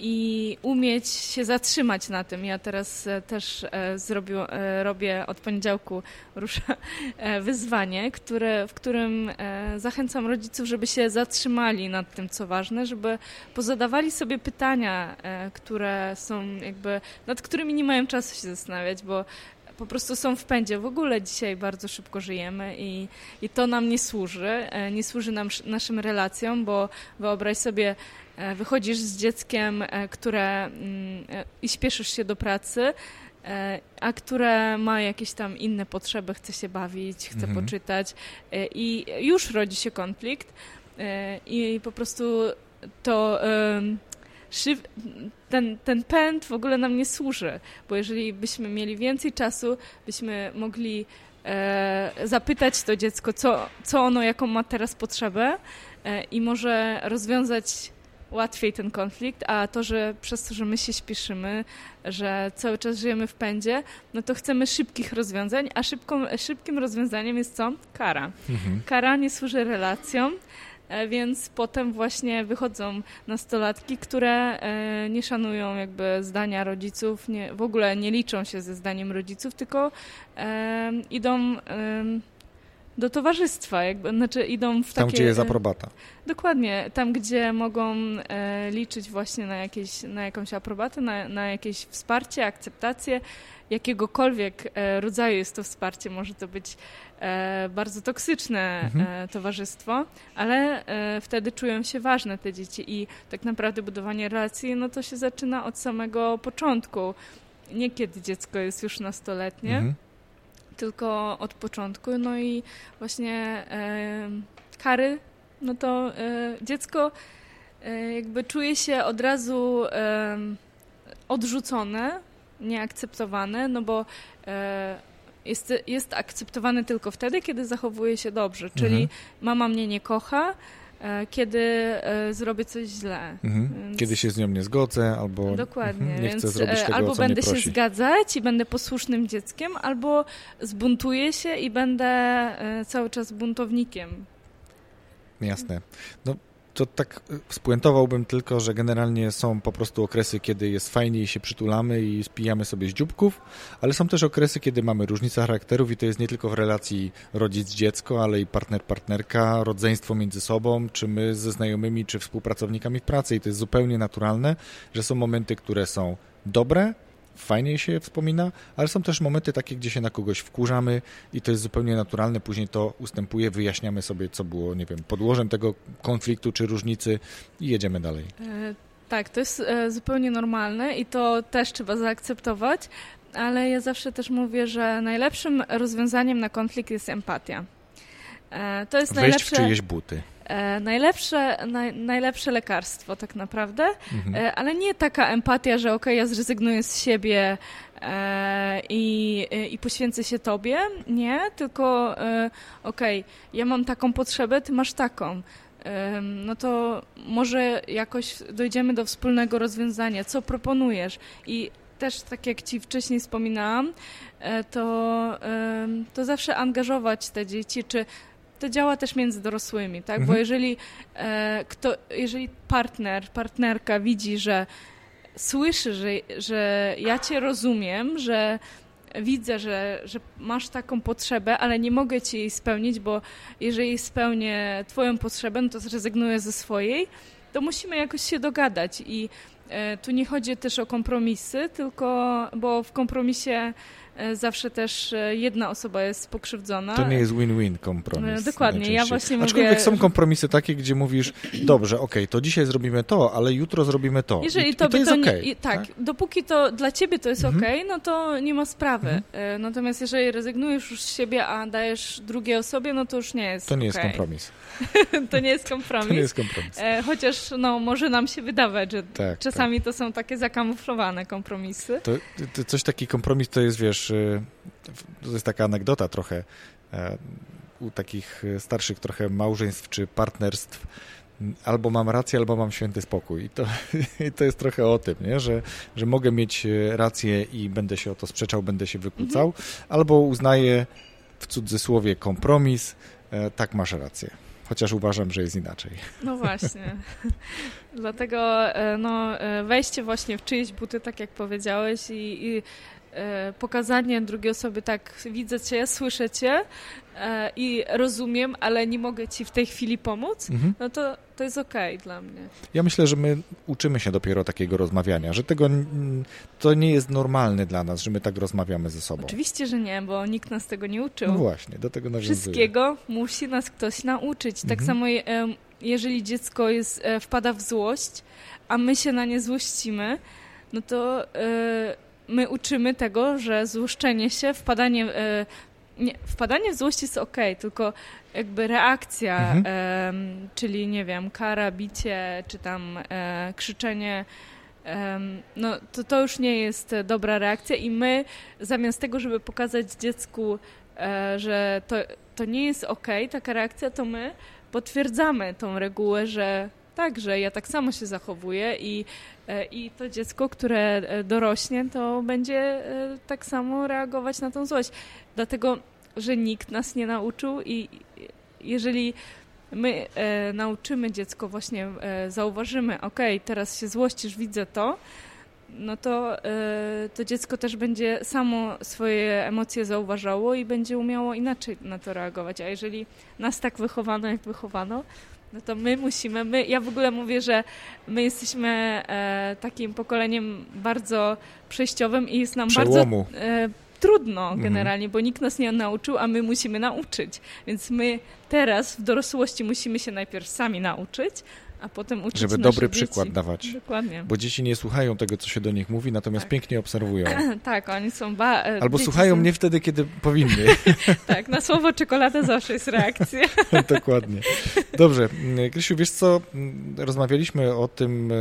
i umieć się zatrzymać na tym. Ja teraz e, też e, zrobiu, e, robię od poniedziałku rusza e, wyzwanie, które, w którym zachęcam rodziców, żeby się zatrzymali nad tym, co ważne, żeby pozadawali sobie pytania, które są jakby, nad którymi nie mają czasu się zastanawiać, bo po prostu są w pędzie. W ogóle dzisiaj bardzo szybko żyjemy i, i to nam nie służy. E, nie służy nam naszym relacjom, bo wyobraź sobie, e, wychodzisz z dzieckiem, e, które mm, i śpieszysz się do pracy, a które ma jakieś tam inne potrzeby, chce się bawić, chce mhm. poczytać i już rodzi się konflikt i po prostu to ten, ten pęd w ogóle nam nie służy, bo jeżeli byśmy mieli więcej czasu, byśmy mogli e, zapytać to dziecko, co, co ono, jaką ma teraz potrzebę e, i może rozwiązać łatwiej ten konflikt, a to, że przez to, że my się śpieszymy, że cały czas żyjemy w pędzie, no to chcemy szybkich rozwiązań, a szybką, szybkim rozwiązaniem jest co? Kara. Mhm. Kara nie służy relacjom, więc potem właśnie wychodzą nastolatki, które e, nie szanują jakby zdania rodziców, nie, w ogóle nie liczą się ze zdaniem rodziców, tylko e, idą do towarzystwa, jakby, znaczy idą w takie... Tam, gdzie jest aprobata. Dokładnie, tam, gdzie mogą e, liczyć właśnie na, jakieś, na jakąś aprobatę, na, na jakieś wsparcie, akceptację, jakiegokolwiek e, rodzaju jest to wsparcie. Może to być e, bardzo toksyczne mhm. E, towarzystwo, ale wtedy czują się ważne te dzieci i tak naprawdę budowanie relacji, no to się zaczyna od samego początku. Nie kiedy dziecko jest już nastoletnie, mhm. tylko od początku. No i właśnie kary, no to dziecko jakby czuje się od razu odrzucone nieakceptowane, no bo e, jest, jest akceptowany tylko wtedy, kiedy zachowuje się dobrze, czyli mhm. mama mnie nie kocha, e, kiedy e, zrobię coś źle. Mhm. Więc... Kiedy się z nią nie zgodzę, albo Dokładnie, mhm, nie więc chcę zrobić tego, albo będę się zgadzać i będę posłusznym dzieckiem, albo zbuntuję się i będę cały czas buntownikiem. Jasne. No to tak y, spuentowałbym tylko, że generalnie są po prostu okresy, kiedy jest fajnie i się przytulamy i spijamy sobie z dzióbków, ale są też okresy, kiedy mamy różnicę charakterów i to jest nie tylko w relacji rodzic-dziecko, ale i partner-partnerka, rodzeństwo między sobą, czy my ze znajomymi, czy współpracownikami w pracy. I to jest zupełnie naturalne, że są momenty, które są dobre, fajnie się wspomina, ale są też momenty takie, gdzie się na kogoś wkurzamy i to jest zupełnie naturalne, później to ustępuje, wyjaśniamy sobie, co było, nie wiem, podłożem tego konfliktu czy różnicy i jedziemy dalej. E, tak, to jest e, zupełnie normalne i to też trzeba zaakceptować, ale ja zawsze też mówię, że najlepszym rozwiązaniem na konflikt jest empatia. E, to jest Wejść najlepsze... w czyjeś buty. E, najlepsze, naj, najlepsze lekarstwo tak naprawdę, mhm. e, ale nie taka empatia, że ok, ja zrezygnuję z siebie e, i, i poświęcę się tobie, nie, tylko e, ok, ja mam taką potrzebę, ty masz taką. No to może jakoś dojdziemy do wspólnego rozwiązania. Co proponujesz? I też tak jak Ci wcześniej wspominałam, to, to zawsze angażować te dzieci, czy to działa też między dorosłymi, tak? Mhm. Bo jeżeli, e, kto, jeżeli partner, partnerka widzi, że słyszy, że, że ja cię rozumiem, że widzę, że, że masz taką potrzebę, ale nie mogę ci jej spełnić, bo jeżeli spełnię twoją potrzebę, no to zrezygnuję ze swojej, to musimy jakoś się dogadać i e, tu nie chodzi też o kompromisy, tylko, bo w kompromisie zawsze też e, jedna osoba jest pokrzywdzona. To nie jest win-win kompromis. E, dokładnie, ja właśnie mówię... Aczkolwiek są kompromisy takie, gdzie mówisz, dobrze, okej, okay, to dzisiaj zrobimy to, ale jutro zrobimy to. Jeżeli I, to, i to jest to okay, nie, tak, tak, dopóki to dla ciebie to jest mhm. okej, okay, no to nie ma sprawy. Mhm. Natomiast jeżeli rezygnujesz już z siebie, a dajesz drugiej osobie, no to już nie jest To nie jest kompromis. to nie jest kompromis. to nie jest kompromis. Chociaż no, może nam się wydawać, że tak, czasami tak. to są takie zakamuflowane kompromisy. To, to, coś taki kompromis to jest, wiesz, To jest taka anegdota trochę e, u takich starszych trochę małżeństw czy partnerstw, albo mam rację, albo mam święty spokój. I to, i to jest trochę o tym, nie? Że, że mogę mieć rację i będę się o to sprzeczał, będę się wykłócał, mhm. albo uznaję w cudzysłowie kompromis. E, tak, masz rację. Chociaż uważam, że jest inaczej. No właśnie. Dlatego e, no, e, wejście właśnie w czyjeś buty, tak jak powiedziałeś, i, i E, pokazanie drugiej osoby, tak, widzę cię, słyszę cię e, i rozumiem, ale nie mogę ci w tej chwili pomóc, mhm. no to, to jest okej okay dla mnie. Ja myślę, że my uczymy się dopiero takiego rozmawiania, że tego to nie jest normalne dla nas, że my tak rozmawiamy ze sobą. Oczywiście, że nie, bo nikt nas tego nie uczył. No właśnie, do tego nawiązuję. Wszystkiego musi nas ktoś nauczyć. Tak mhm. samo jeżeli dziecko jest, e, wpada w złość, a my się na nie złościmy, no to my uczymy tego, że złoszczenie się, wpadanie, e, nie, wpadanie w złość jest ok, tylko jakby reakcja, mhm. e, czyli nie wiem, kara, bicie, czy tam e, krzyczenie, no to to już nie jest dobra reakcja i my zamiast tego, żeby pokazać dziecku, e, że to, to nie jest ok, taka reakcja, to my potwierdzamy tą regułę, że tak, że ja tak samo się zachowuję i, e, i to dziecko, które e, dorośnie, to będzie e, tak samo reagować na tą złość. Dlatego, że nikt nas nie nauczył i jeżeli my e, nauczymy dziecko, właśnie e, zauważymy, ok, teraz się złościsz, widzę to, no to e, to dziecko też będzie samo swoje emocje zauważało i będzie umiało inaczej na to reagować. A jeżeli nas tak wychowano, jak wychowano, no to my musimy, my, ja w ogóle mówię, że my jesteśmy e, takim pokoleniem bardzo przejściowym i jest nam Przełomu. bardzo e, trudno mhm. generalnie, mhm. bo nikt nas nie nauczył, a my musimy nauczyć. Więc my teraz w dorosłości musimy się najpierw sami nauczyć, a potem uczyć Żeby dobry dzieci. przykład dawać. Dokładnie. Bo dzieci nie słuchają tego, co się do nich mówi, natomiast tak. pięknie obserwują. tak, oni są... Ba- e, Albo słuchają są... mnie wtedy, kiedy powinny. tak, na słowo czekolada zawsze jest reakcja. Dokładnie. Dobrze. Krysiu, wiesz co, rozmawialiśmy o tym, e,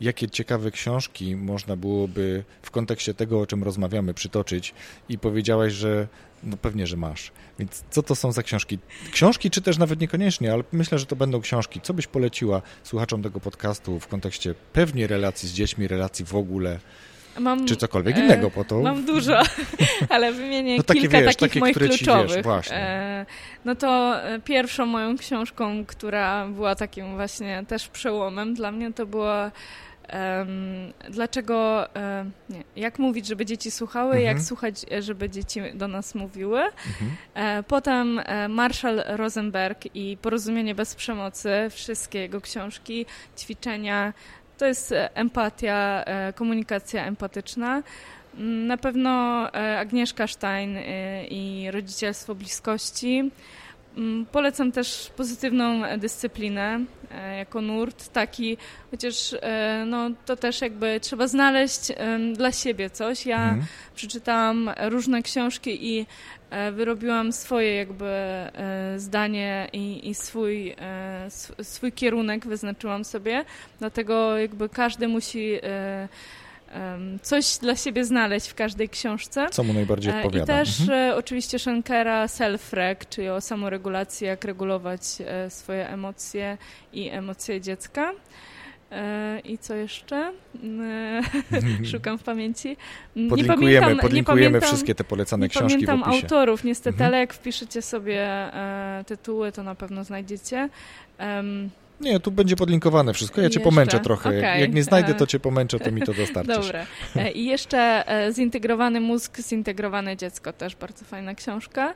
jakie ciekawe książki można byłoby w kontekście tego, o czym rozmawiamy, przytoczyć i powiedziałaś, że no pewnie, że masz. Więc co to są za książki? Książki, czy też nawet niekoniecznie, ale myślę, że to będą książki. Co byś poleciła słuchaczom tego podcastu w kontekście pewnie relacji z dziećmi, relacji w ogóle? Mam, czy cokolwiek e, innego po to? Mam dużo, ale wymienię no takie, kilka wiesz, takich takie, moich kluczowych. Wiesz, e, no to e, pierwszą moją książką, która była takim właśnie też przełomem dla mnie, to była dlaczego, nie, jak mówić, żeby dzieci słuchały, mhm. jak słuchać, żeby dzieci do nas mówiły. Mhm. E, potem e, Marshall Rosenberg i Porozumienie bez przemocy, wszystkie jego książki, ćwiczenia, to jest e, empatia, e, komunikacja empatyczna. Mm, na pewno e, Agnieszka Stein e, i rodzicielstwo bliskości. Mm, polecam też pozytywną dyscyplinę e, jako nurt, taki, chociaż e, no, to też jakby trzeba znaleźć dla siebie coś. Ja mhm. przeczytałam różne książki i e, wyrobiłam swoje jakby zdanie i, i swój, swój kierunek wyznaczyłam sobie, dlatego jakby każdy musi coś dla siebie znaleźć w każdej książce. Co mu najbardziej e, odpowiada. I też mhm. E, oczywiście Schenkera self-reg, czyli o samoregulacji, jak regulować e, swoje emocje i emocje dziecka. I co jeszcze? Szukam w pamięci. Nie podlinkujemy, pamiętam, podlinkujemy nie pamiętam, wszystkie te polecane nie książki pamiętam w opisie. autorów niestety, mhm. ale jak wpiszecie sobie tytuły, to na pewno znajdziecie. Nie, tu będzie podlinkowane wszystko. Ja cię pomęczę trochę. Okay. Jak nie znajdę, to cię pomęczę, to mi to dostarczysz. Dobra. E, I jeszcze e, Zintegrowany mózg, zintegrowane dziecko, też bardzo fajna książka.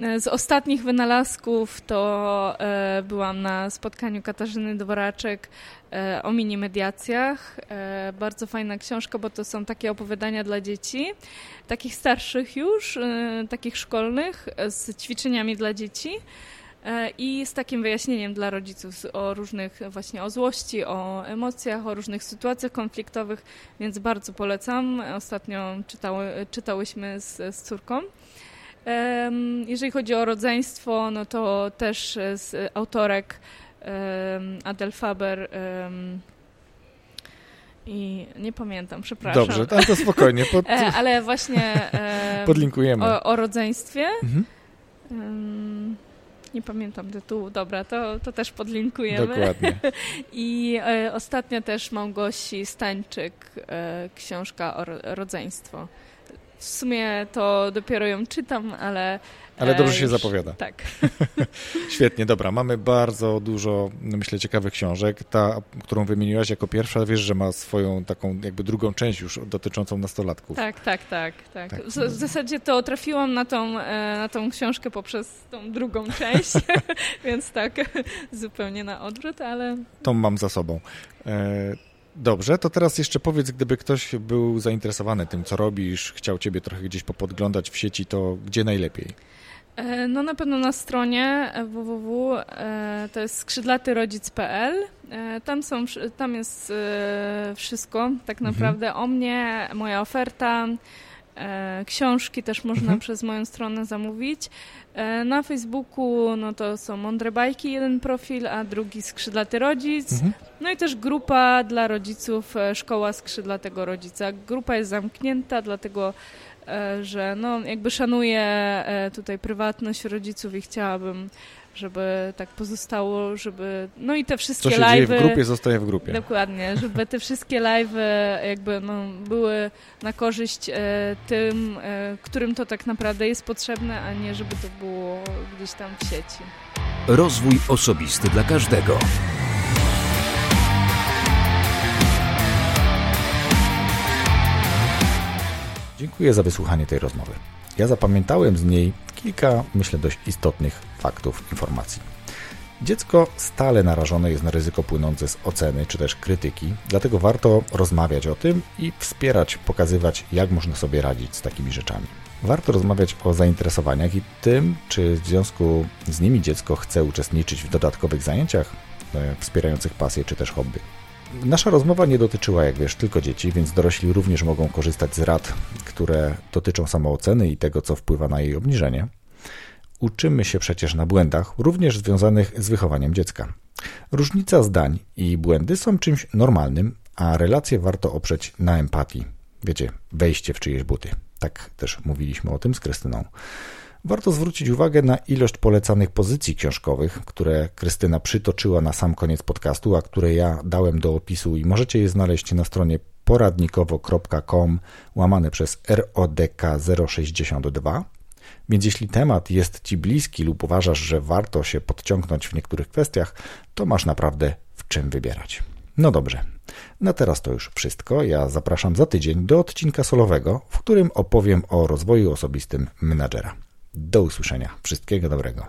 E, z ostatnich wynalazków to byłam na spotkaniu Katarzyny Dworaczek o mini mediacjach. Bardzo fajna książka, bo to są takie opowiadania dla dzieci, takich starszych już, takich szkolnych, z ćwiczeniami dla dzieci. E, i z takim wyjaśnieniem dla rodziców o różnych właśnie o złości, o emocjach, o różnych sytuacjach konfliktowych, więc bardzo polecam. Ostatnio czytały, czytałyśmy z, z córką. Jeżeli chodzi o rodzeństwo, no to też z autorek Adel Faber i nie pamiętam, przepraszam. Dobrze, to, to spokojnie. Pod... E, ale właśnie podlinkujemy. O, o rodzeństwie. Mhm. Nie pamiętam tytułu, dobra, to, to też podlinkujemy. Dokładnie. I e, ostatnio też Małgosi Stańczyk, e, książka o rodzeństwo. W sumie to dopiero ją czytam, ale ale dobrze się już, zapowiada. Tak. Świetnie, dobra. Mamy bardzo dużo, myślę, ciekawych książek. Ta, którą wymieniłaś jako pierwsza, wiesz, że ma swoją taką jakby drugą część już dotyczącą nastolatków. Tak, tak, tak. tak. tak. W, w, zasadzie to trafiłam na tą, e, na tą książkę poprzez tą drugą część, więc tak, zupełnie na odwrót, ale... Tą mam za sobą. E, dobrze, to teraz jeszcze powiedz, gdyby ktoś był zainteresowany tym, co robisz, chciał ciebie trochę gdzieś popodglądać w sieci, to gdzie najlepiej? E, no na pewno na stronie www e, to jest skrzydlatyrodzic.pl. E, tam, są, tam jest wszystko tak mhm. naprawdę mhm. o mnie, moja oferta. Książki też można mhm. przez moją stronę zamówić. Na Facebooku no to są Mądre Bajki, jeden profil, a drugi Skrzydlaty Rodzic. Mhm. No i też grupa dla rodziców, Szkoła Skrzydlatego Rodzica. Grupa jest zamknięta, dlatego E, że no, jakby szanuję e, tutaj prywatność rodziców i chciałabym, żeby tak pozostało, żeby no i te wszystkie live'y... Co się dzieje w grupie, zostaje w grupie. Dokładnie, żeby te wszystkie live'y jakby no, były na korzyść e, tym, e, którym to tak naprawdę jest potrzebne, a nie żeby to było gdzieś tam w sieci. Rozwój osobisty dla każdego. Dziękuję za wysłuchanie tej rozmowy. Ja zapamiętałem z niej kilka, myślę, dość istotnych faktów, informacji. Dziecko stale narażone jest na ryzyko płynące z oceny czy też krytyki, dlatego warto rozmawiać o tym i wspierać, pokazywać, jak można sobie radzić z takimi rzeczami. Warto rozmawiać o zainteresowaniach i tym, czy w związku z nimi dziecko chce uczestniczyć w dodatkowych zajęciach e, wspierających pasję czy też hobby. Nasza rozmowa nie dotyczyła, jak wiesz, tylko dzieci, więc dorośli również mogą korzystać z rad, które dotyczą samooceny i tego, co wpływa na jej obniżenie. Uczymy się przecież na błędach, również związanych z wychowaniem dziecka. Różnica zdań i błędy są czymś normalnym, a relacje warto oprzeć na empatii. Wiecie, wejście w czyjeś buty. Tak też mówiliśmy o tym z Krystyną. Warto zwrócić uwagę na ilość polecanych pozycji książkowych, które Krystyna przytoczyła na sam koniec podcastu, a które ja dałem do opisu i możecie je znaleźć na stronie poradnikowo.com łamane przez RODK 062. Więc jeśli temat jest Ci bliski lub uważasz, że warto się podciągnąć w niektórych kwestiach, to masz naprawdę w czym wybierać. No dobrze, na teraz to już wszystko. Ja zapraszam za tydzień do odcinka solowego, w którym opowiem o rozwoju osobistym menadżera. Do usłyszenia. Wszystkiego dobrego.